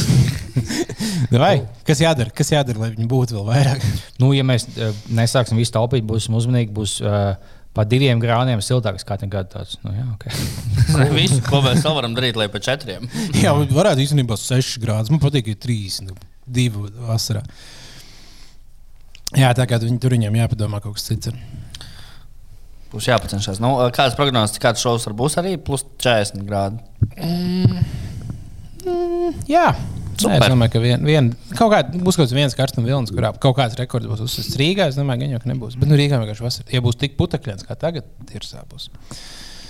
Speaker 1: vai? Kas jādara? Kas jādara, lai viņi būtu vēl vairāk?
Speaker 3: nu, ja mēs uh, nesāksim visu taupīt, būsim uzmanīgi, būs uh, pa diviem grādiem siltāks katru gadu. Tāds, nu, jā, okay.
Speaker 2: Visu, ko mēs vēl varam darīt, lai pa četriem.
Speaker 1: Jā, varētu īstenībā 6 grādus. Man patīk, ir 3, 2 vasarā. Jā, tā kā viņi tur viņiem jāpadomā kaut kas cits. ir.
Speaker 2: Būs jāpacenšas. Nu, kādas prognozes, kāds šovs var būt arī plus 40 grādi?
Speaker 1: Jā. Nē,
Speaker 2: Super.
Speaker 1: es domāju, ka vien, vien, kaut kā, būs kaut viens karstums vilnis, kurā kaut kāds rekords būs uzsākts Rīgā. Es domāju, ka viņa nebūs. Bet nu, Rīgā vienkārši vasarā. Ja būs tik putekļains kā tagad, ir sāpes.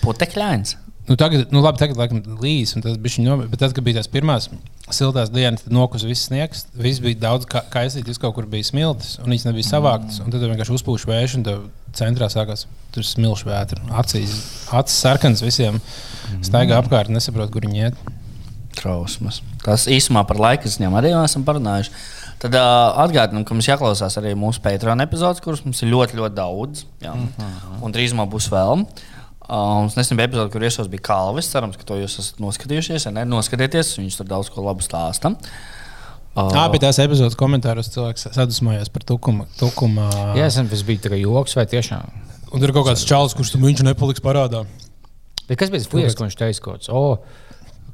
Speaker 2: Putekļains.
Speaker 1: Nu, tagad, nu, labi, tagad laikam līs, un tas bija no, bet tad, kad bija tās pirmās siltās dienas, tad nokus viss sniegs. Viss bija daudz ka kaisīts, viss kaut kur bija smilts, un viņas nebija savāktas. Un tad vienkārši uzpūš vējš, un tev centrā sākās smilšu vētra. Acīs, acis sarkanas visiem staigā apkārt, nesaprot, kur viņi iet.
Speaker 2: Trausmas. Tas īsumā par laika ziņām arī esam parunājuši. Tad uh, atgādinām, ka mums jāklausās arī mūsu Patreon epizodes, kuras mums ir ļoti, ļoti daudz. Jā. Mm -hmm. Un drīzumā būs vēl. Uh, mums nesen bija epizode, kur iesos bija Kalvis. Cerams, ka to jūs esat noskatījušies. Ja ne, noskatieties, viņš tur daudz ko labu stāsta. Uh,
Speaker 1: Tā bija tās epizodes komentāros, cilvēks sadusmojās par tukuma. tukuma
Speaker 3: Jā, es nezinu, tas bija tikai joks vai tiešām.
Speaker 1: Un tur ir kaut kāds čalis, kurš tam viņš nepaliks parādā.
Speaker 3: Bet kas bija tas fujas, ko viņš teica? Kaut oh,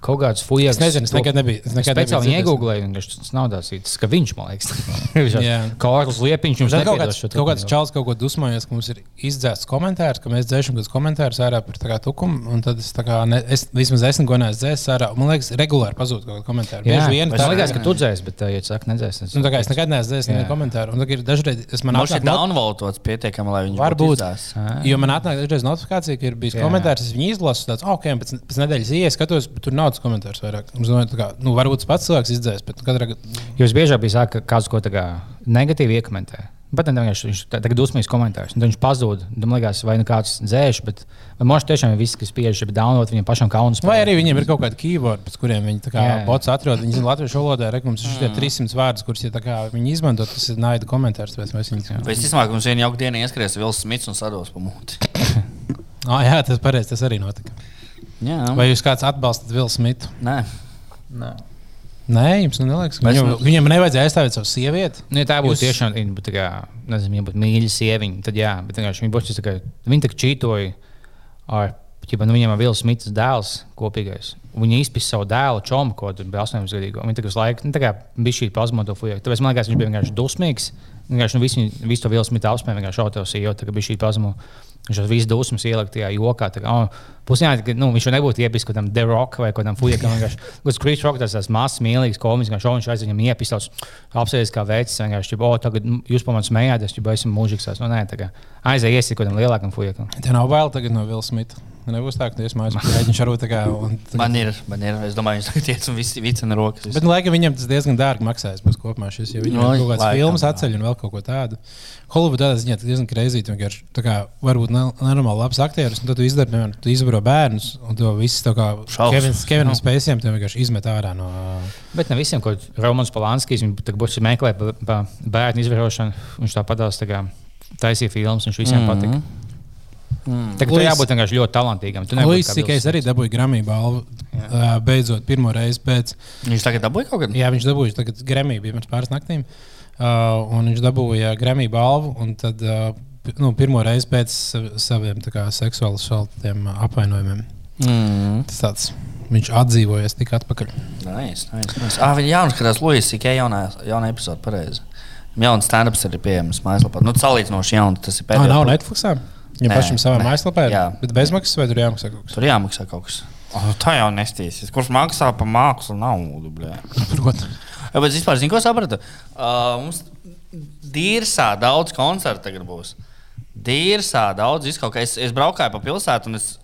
Speaker 3: kaut kāds fujas.
Speaker 1: Es nezinu, es nekad nebiju. Es nekad
Speaker 3: Speciāli iegūlēju, un tas nav tāds īsts, ka viņš man liekas. Viņš. Kārlis Liepiņš jums
Speaker 1: Tad kaut kāds,
Speaker 3: šo
Speaker 1: kaut kāds čalis kaut ko dusmojas, ka mums ir izdzēsts komentārs, ka mēs dzēšam kādus komentārus ārā par tā kā tukumu. Un tad es, tā kā, ne, es vismaz esmu gonājis dzēst ārā. Man liekas, regulāri pazūd kaut kāda komentāra.
Speaker 3: Jā,
Speaker 1: Bieži vien
Speaker 3: man
Speaker 1: tā-
Speaker 3: liekas, ka tu dzēsi, bet, ja tu saki, nedzēsi.
Speaker 1: Nu, tā kā es nekad neesmu dzēsis
Speaker 3: Jā.
Speaker 1: nevienu komentāru. Un tagad ir dažreiz, es man
Speaker 2: Mums ir
Speaker 1: atnāk
Speaker 2: downvotots pietiekami, lai viņš
Speaker 1: Varbūt. Jo man atnāk dažreiz notifikācija, ka ir bijis komentārs, es viņu izlasu, tāds, ok, pēc, nedēļas ienāku, skatos, bet tur nav tas komentārs vairāk. Es domāju, kā, nu, varbūt tas pats cilvēks izdzēs, bet katrā gadījumā
Speaker 3: Jūs biežāk bija saka, ka kāds ko negatīvi iekomentē. Bet ne, vienkārši viņš tā- tagad dusmīgs komentārs. un tad Viņš pazūd. Man liekas, vai nu kāds dzēš, bet man tiešām ir viss, kas spiež, bet download viņam pašam kauns.
Speaker 1: Vai arī viņiem ir kaut kādi keyword, pēc kuriem viņi bots atrod. Viņi zina latviešu valodā, rekomendācijas ir šie 300 vārdus, kurus ja viņi izmanto. Tas ir naida komentārs. Viņus.
Speaker 2: Pēc tam, kad mums vienā jauka dienā ieskries Vils Smits un sados pa muti.
Speaker 1: Ah, jā, tas pareizi. Tas arī notika.
Speaker 2: Jā,
Speaker 1: Vai jūs kāds atbalstat Vilnu Smitu?
Speaker 2: Nē.
Speaker 1: Nē, jums nu neliekas. ka Viņam,
Speaker 2: nu-
Speaker 1: viņam nevajadzēja aizstāvēt savu sievieti.
Speaker 3: Nu, ja tā būtu
Speaker 1: Jūs-
Speaker 3: tiešām tā kā, nezinu, viņa būtu mīļa sieviete. Tad jā, bet vienkārši viņa būtu tā kā viņa tā kā čītoja ar. Ķipa, nu, viņam ir Vils Smits dēls kopīgais. Viņa izpēta savu dēlu, čomu, ko tur bija 18 gadīgo. Viņa tagad laikam nu, tā kā bija šī pazmoto fuja. Tāpēc man liekas, viņš bija vienkārši dusmīgs. Vienkārši nu, visu, visu to Vils Smits apspēja, vienkārši šautos, jo tā kā bija šī pazmo. Viņš jau visu dusmas ielikt tajā jokā. Tā kā, oh, Pusjā, nu, viņš jau nebūtu iepis kaut kādam The Rock vai kādam fujekam. Viņš Chris Rock tas mazs, mīlīgs, komisks, šovs, viņš aiz viņam iepisās, apsēdies kā veids. Vienkārši, oh, tagad jūs pa man smējāties, jau esmu mūžīgs. tās." Nu, nē, tā kā aiziet iesi kaut kādam lielākam fujekam.
Speaker 1: Te nav bail tagad no Vilna Smita. Nebūs tā, ka tu iesmājies. Viņš arī tā kā. un tagad-
Speaker 2: Man ir, man ir. Es domāju, viņš tagad iet un visi vicina rokas.
Speaker 1: Bet, nu, laikam, viņam tas diezgan dārgi maksājas. Būs kopumā šis, jo viņam
Speaker 2: No,
Speaker 1: ir kaut kāds filmas atceļ un vēl kaut ko tādu. Holivudā tas ziņā tas diezgan kreizīgi. vienkārši, tā kā Varbūt ne- nenormāli labs aktieris, un tad tu izdari, piemēram, tu izbaro bērnus, un to viss tā kā. Kevins, Kevinam Spēciem te vienkārši izmet ārā no.
Speaker 3: Bet ne visiem, ko Romanis Polanskis būs meklējis bērnu izvarošanu, viņš tāpat tā kā taisīja filmas, viņš visiem mm -hmm. patika.
Speaker 2: Mm.
Speaker 3: Tagad tur
Speaker 1: Luis-
Speaker 3: jābūt vienkārši ļoti talantīgam. Tu nevari
Speaker 1: Luis Sikais arī dabūja Grammy balvu. Uh, beidzot, pirmo reizi pēc.
Speaker 2: Viņš tagad dabūja kaut kādu.
Speaker 1: Jā, viņš dabūja tagad Grammy bija pirms pāris naktīm. Uh, un viņš dabūja Grammy balvu. un Tad, uh, nu, pirmo reizi pēc sa- saviem tā kā, seksuāli šaltiem apvainojumiem.
Speaker 2: Mm.
Speaker 1: Tas tāds, viņš atdzīvojas tik atpakaļ.
Speaker 2: Nice, nice, nice. Ah, viņa jau skatās Luisas Sikē jaunā, jaunā epizode. Pareizi. Jauns stand-ups arī pieejams mājaslapā. Nu, salīdzinoši jauns. Tas ir
Speaker 1: Tā
Speaker 2: pēdējais.
Speaker 1: nav Netflixā. Viņam pašam savā mājaslapā ir.
Speaker 2: Jā.
Speaker 1: Bet bezmaksas vai tur jāmaksā kaut kas?
Speaker 2: Tur jāmaksā kaut kas. Oh, tā jau nestīsies. Kurš maksā par mākslu naudu?
Speaker 1: Protams.
Speaker 2: Bet vispār, zinu, ko sapratu? Uh, mums dīrsā daudz koncertu tagad būs. Dīrsā daudz izkaut kā. Es, es braukāju pa pilsētu un es,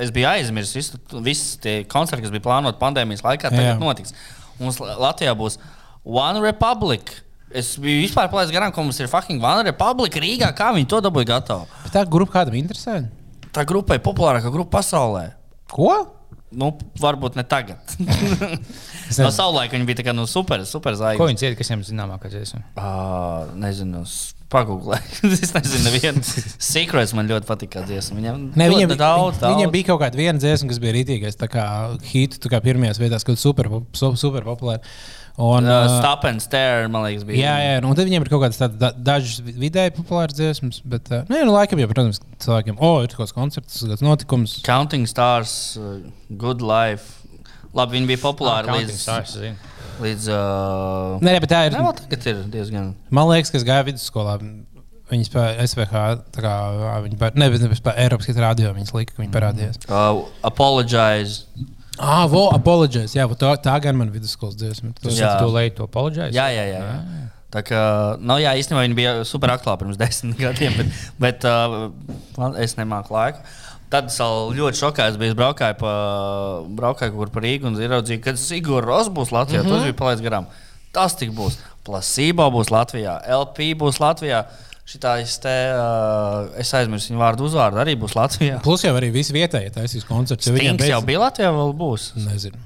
Speaker 2: es biju aizmirsis visu, visus tie koncerti, kas bija plānoti pandēmijas laikā. Tagad
Speaker 1: Jā.
Speaker 2: notiks. Mums La- Latvijā būs One Republic. Es biju vispār palaidis garām, ka mums ir fucking One Republic Rīgā. Kā viņi to dabūja gatavu?
Speaker 1: Bet tā grupa kādam interesē?
Speaker 2: Tā grupa ir populārākā grupa pasaulē.
Speaker 1: Ko?
Speaker 2: Nu, varbūt ne tagad. no savulaika viņi bija tā kā nu, super, super
Speaker 3: Ko
Speaker 2: zvaigznes.
Speaker 3: viņš ir, kas viņam zināmākais dziesma?
Speaker 2: Uh, nezinu, pagūglēju. es nezinu, viena secrets man ļoti patīk, kā dziesma. Viņam ļoti
Speaker 1: viņam,
Speaker 2: daudz, daudz.
Speaker 1: viņam bija kaut kāda viena dziesma, kas bija rītīgais, tā kā hītu, tā kā pirmajās vietās, kad super, su- super populāra. Un,
Speaker 2: Uh,
Speaker 1: uh,
Speaker 2: stop and stare, man liekas, bija.
Speaker 1: Jā, jā, un tad viņiem ir kaut kādas tādas da, dažas vi- vidēji populāras dziesmas, bet, uh, nē, nu, laikam, jau, protams, cilvēkiem, o, oh, ir kaut kāds koncerts, kāds notikums.
Speaker 2: Counting Stars, uh, Good Life. Labi, viņi bija populāri
Speaker 3: Ah,
Speaker 2: līdz.
Speaker 3: Counting Stars.
Speaker 2: Līdz. Uh,
Speaker 1: Nē, bet tā ir.
Speaker 2: Nē, tagad ir diezgan.
Speaker 1: Man liekas, ka es gāju vidusskolā. Viņi spēlēja SVH, tā kā viņi par, ne, bet ne, par Eiropas radio viņas lika, ka viņi parādījās.
Speaker 2: Uh, apologize.
Speaker 1: Ah, vo, apologize. Jā, tā, tā gan man vidusskolas dziesma.
Speaker 2: Jā.
Speaker 3: ir to leitu, to apoloģēs.
Speaker 2: Jā, jā, jā. jā. Tā kā, nu, jā, īstenībā viņi bija super aktuāli pirms desmit gadiem, bet, bet uh, es nemāku laiku. Tad es ļoti šokēts biju. Es braukāju pa, braukāju kur pa Rīgu un ieraudzīju, ka Sigūda Ross būs Latvijā. Mm -hmm. Tas bija palaidis garām. Tas tik būs. Placebo būs Latvijā, LP būs Latvijā. Šitā es te, uh, es aizmirsu viņu vārdu uzvārdu, arī būs Latvijā.
Speaker 1: Plus jau arī visi vietējie taisīs koncerts. viņiem
Speaker 2: Stings jau
Speaker 1: beidz-
Speaker 2: bija Latvijā, vēl būs.
Speaker 1: Nezinu.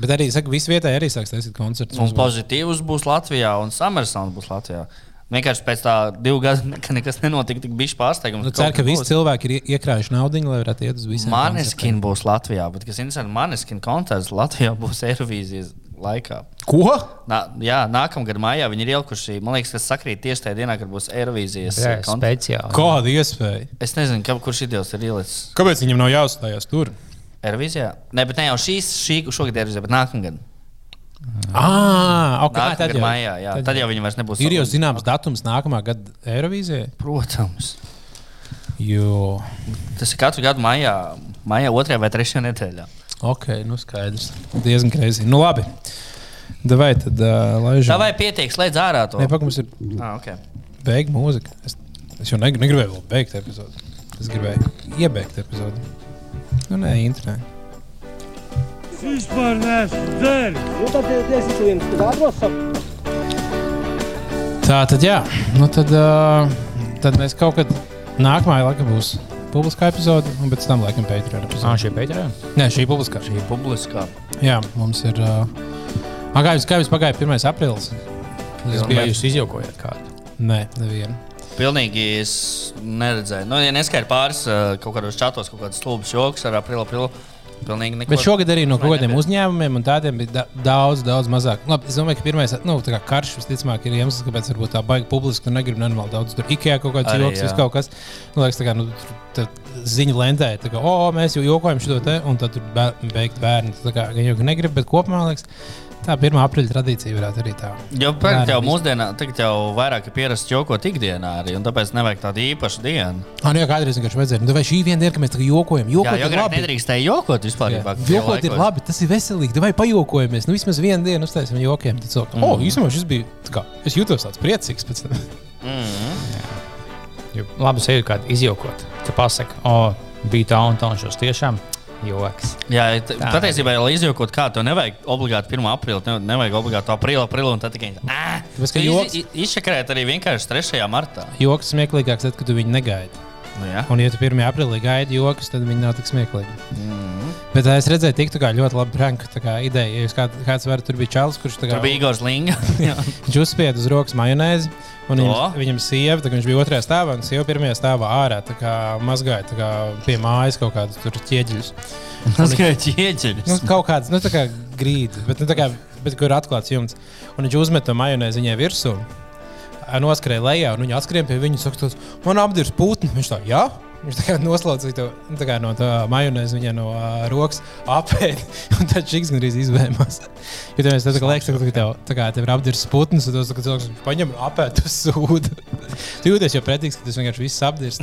Speaker 1: Bet arī, saka, visi vietējie arī sāks taisīt koncertus.
Speaker 2: Un pozitīvs būs Latvijā, un Summersons būs Latvijā. Vienkārši pēc tā divu gadu nekad nekas nenotika, tik bija pārsteigums.
Speaker 1: Nu, ceru, ka visi cilvēki ir ie- iekrājuši naudu, lai varētu iet uz visiem.
Speaker 2: Maneskin būs Latvijā, bet kas interesanti, Maneskin koncerts Latvijā būs Eirovīzijas laikā.
Speaker 1: Ko?
Speaker 2: Nā, jā, nākamgad maijā viņi ir ielikuši. Man liekas, tas sakrīt tieši tajā dienā, kad būs Eirovīzijas eh,
Speaker 3: speciāli.
Speaker 1: Kāda iespēja?
Speaker 2: Es nezinu, ka, kurš ideāls ir ielicis
Speaker 1: Kāpēc viņam nav jāuzstājās tur?
Speaker 2: Eirovīzijā. Ne, bet ne jau šīs, šī, šogad ir Eirovīzija, bet nākamgad.
Speaker 1: Ah, ok,
Speaker 2: Nākamgad
Speaker 1: tad jau,
Speaker 2: maijā, jā. Tad jau viņi vairs nebūs.
Speaker 1: ir jau zināms datums nākamā gada Eirovīzijai.
Speaker 2: Protams.
Speaker 1: Jo,
Speaker 2: Tas ir katru gadu maijā, maijā otrajā vai trešajā nedēļā.
Speaker 1: Ok, nu skaidrs. Diezgan greizi. Nu labi. Davai tad uh, laižam.
Speaker 2: Tā vai pietiek, slēdz ārā to?
Speaker 1: Nē, pak, mums ir
Speaker 2: Ah, okay.
Speaker 1: beigta mūzika. Es, es jau neg negribēju vēl beigt epizodi. Es gribēju iebeigt epizodi. Nu, nē, internē.
Speaker 4: Vispār neesmu dzēris.
Speaker 5: Nu, tad es esmu viens kvadros.
Speaker 1: Tā tad, jā, nu tad, uh, tad mēs kaut kad nākamajā laikā būs publiskā epizode, un pēc tam laikam Patreon
Speaker 3: Ah,
Speaker 1: epizode.
Speaker 3: šī pēdējā?
Speaker 1: Nē, šī publiskā.
Speaker 2: Šī ir publiskā.
Speaker 1: Jā, mums ir. Uh, ah, kā jums, kā jums pagāja 1. aprīlis?
Speaker 3: Vai
Speaker 1: bija.
Speaker 3: jūs izjaukojat kādu?
Speaker 1: Nē, nevienu.
Speaker 2: Pilnīgi es neredzēju. Nu, ja neskaidrs pāris kaut kādos čatos, kaut kādas stulbas joks ar aprilu, aprilu.
Speaker 1: Bet šogad arī no
Speaker 2: nebija.
Speaker 1: uzņēmumiem un tādiem bija da daudz, daudz mazāk. Labi, es domāju, ka pirmais nu, tā kā karš visticamāk ir iemesls, kāpēc tā baigta publiski. Tur negribu nenormāli daudz. Tur IKEA kaut kāds joks, vis kaut kas. Nu, liekas, tā kā, nu, ziņa lentē, tā kā, o, mēs jau jokojam šo te, un tad tur beigt bērni. Tā kā gan jau negribu, bet kopumā, liekas, tā 1. aprīļa tradīcija varētu arī tā.
Speaker 2: Jo tagad jau
Speaker 1: Bērni
Speaker 2: mūsdienā, tagad jau vairāk ir pierasts jokot ikdienā arī, un tāpēc nevajag tādu īpašu dienu.
Speaker 1: Ah, nu, jā, kādreiz vienkārši vajadzēja. Nu, vai šī viena diena, kad mēs tā kā jokojam,
Speaker 2: Jā,
Speaker 1: jokot
Speaker 2: jo
Speaker 1: ir labi.
Speaker 2: nedrīkstēja jokot vispār.
Speaker 1: Jā. Jokot ir labi, tas ir veselīgi. Vai pajokojamies? Nu, vismaz vienu dienu uztaisām jokiem. Tad cilvēki, mm. oh, īstenībā šis bija, tā kā, es jūtos tāds priecīgs pēc tam.
Speaker 3: Jo Labi, sevi kādu izjaukot. Tu pasaki, o, bija tā un tā, un šos tiešām joks.
Speaker 2: Jā, patiesībā, lai izjokot kādu, to nevajag obligāti 1. aprīlī, ne, nevajag obligāti aprīlī, aprīlī, un tad tikai
Speaker 1: ka joks-
Speaker 2: izšakarēt arī vienkārši 3. martā.
Speaker 1: Joks smieklīgāks, tad, kad tu viņu negaidi.
Speaker 2: Nu, jā.
Speaker 1: Un, ja tu 1. aprīlī gaidi joks, tad viņi nav tik smieklīgi. Mm. Bet es redzēju, tik tā kā ļoti labi pranka kā ideja. Ja jūs kād, kāds var, tur bija čalis, kurš kā
Speaker 2: Tur bija Igors Linga.
Speaker 1: Viņš uzspieda uz rokas majonēzi. Un viņam, viņam sieva, tā viņš bija otrajā stāvā, un sieva pirmajā stāvā ārā tā kā mazgāja tā kā pie mājas kaut kādus tur ķieģeļus.
Speaker 2: Kā ķieģeļus.
Speaker 1: Nu, kaut kāds, nu, tā kā grīda, bet, nu, kā, bet kur atklāts jumts. Un viņš uzmet to majonēzi viņai virsū. Noskrēja lejā, un viņa atskrēja pie viņa tos, man apdirs putni. Viņš tā, jā. Viņš tā kā noslaucīja to nu, tā kā no tā majonēzi viņa no uh, rokas apēdi, un tad šis gandrīz izvēmās. Jo tev kā liekas, ka tev, tā kā tev ir apdirs putns, un tas cilvēks paņem un apēd uz sūdu. Tu jūties jau pretīgs, ka tas vienkārši viss apdirs.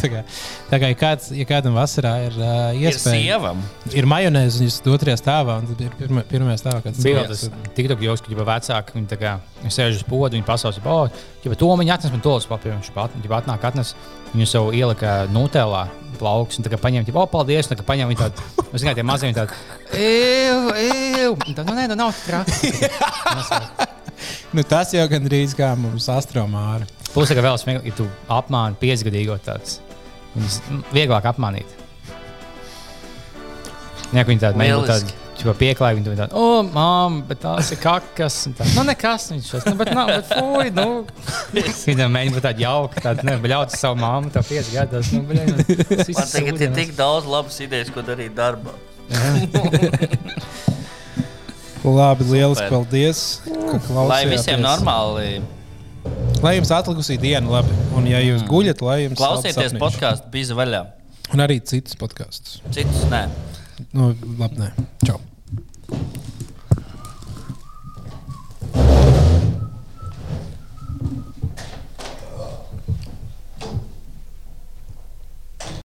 Speaker 1: tā kā, tā kā ja, kāds, ja kādam vasarā ir uh,
Speaker 2: Ir
Speaker 1: iespēja
Speaker 2: sievam.
Speaker 1: ir majonēze, un jūs esat otrajā stāvā, un tad ir pirmā, pirmā stāvā. kad
Speaker 3: Bija tas tik daudz joks, ka jau vecāki viņi tā kā sēž uz podu, viņi pasauc, oh, ja to viņi atnes man tolas papīru, viņš pat, atnāk atnes, viņu sev ielika nutēlā plauks, un tā kā paņem, tipo, oh, paldies, un tā kā paņem viņu tādu, es zinu, tie mazie ew, ew, un tā, nu nē, nu nav traki.
Speaker 1: Nu, tas jau gandrīz kā mums astromāra.
Speaker 3: Plus, ka vēl smieklīgi, ja tu apmāni piecgadīgo tāds, viņus mm, vieglāk apmānīt. Nē, ka viņi tādi mēģina
Speaker 2: Lieliski.
Speaker 3: tādu. Viņa pieklāja, viņa tāda, oh, māma, bet tās ir kakas. un Tā. Nu, nekas viņš šos, nu, bet nav, bet fuj, nu. Viņa mēģina būt tāda jauka, tāda, ne, bļaut savu māmu, tā pieci gados. Nu, bļa, tas viss
Speaker 2: Man tagad ir tik daudz labas idejas, ko darīt darbā.
Speaker 1: Labi, liels
Speaker 2: Super.
Speaker 1: paldies. ka klausījāties.
Speaker 2: Lai visiem normāli
Speaker 1: Lai jums atlikusī diena, labi. Un, ja jūs guļat, lai jums
Speaker 2: klausieties podkāstu, bija vaļā.
Speaker 1: Un arī citus podkāstus.
Speaker 2: Citus nē.
Speaker 1: no labi, nē, čau!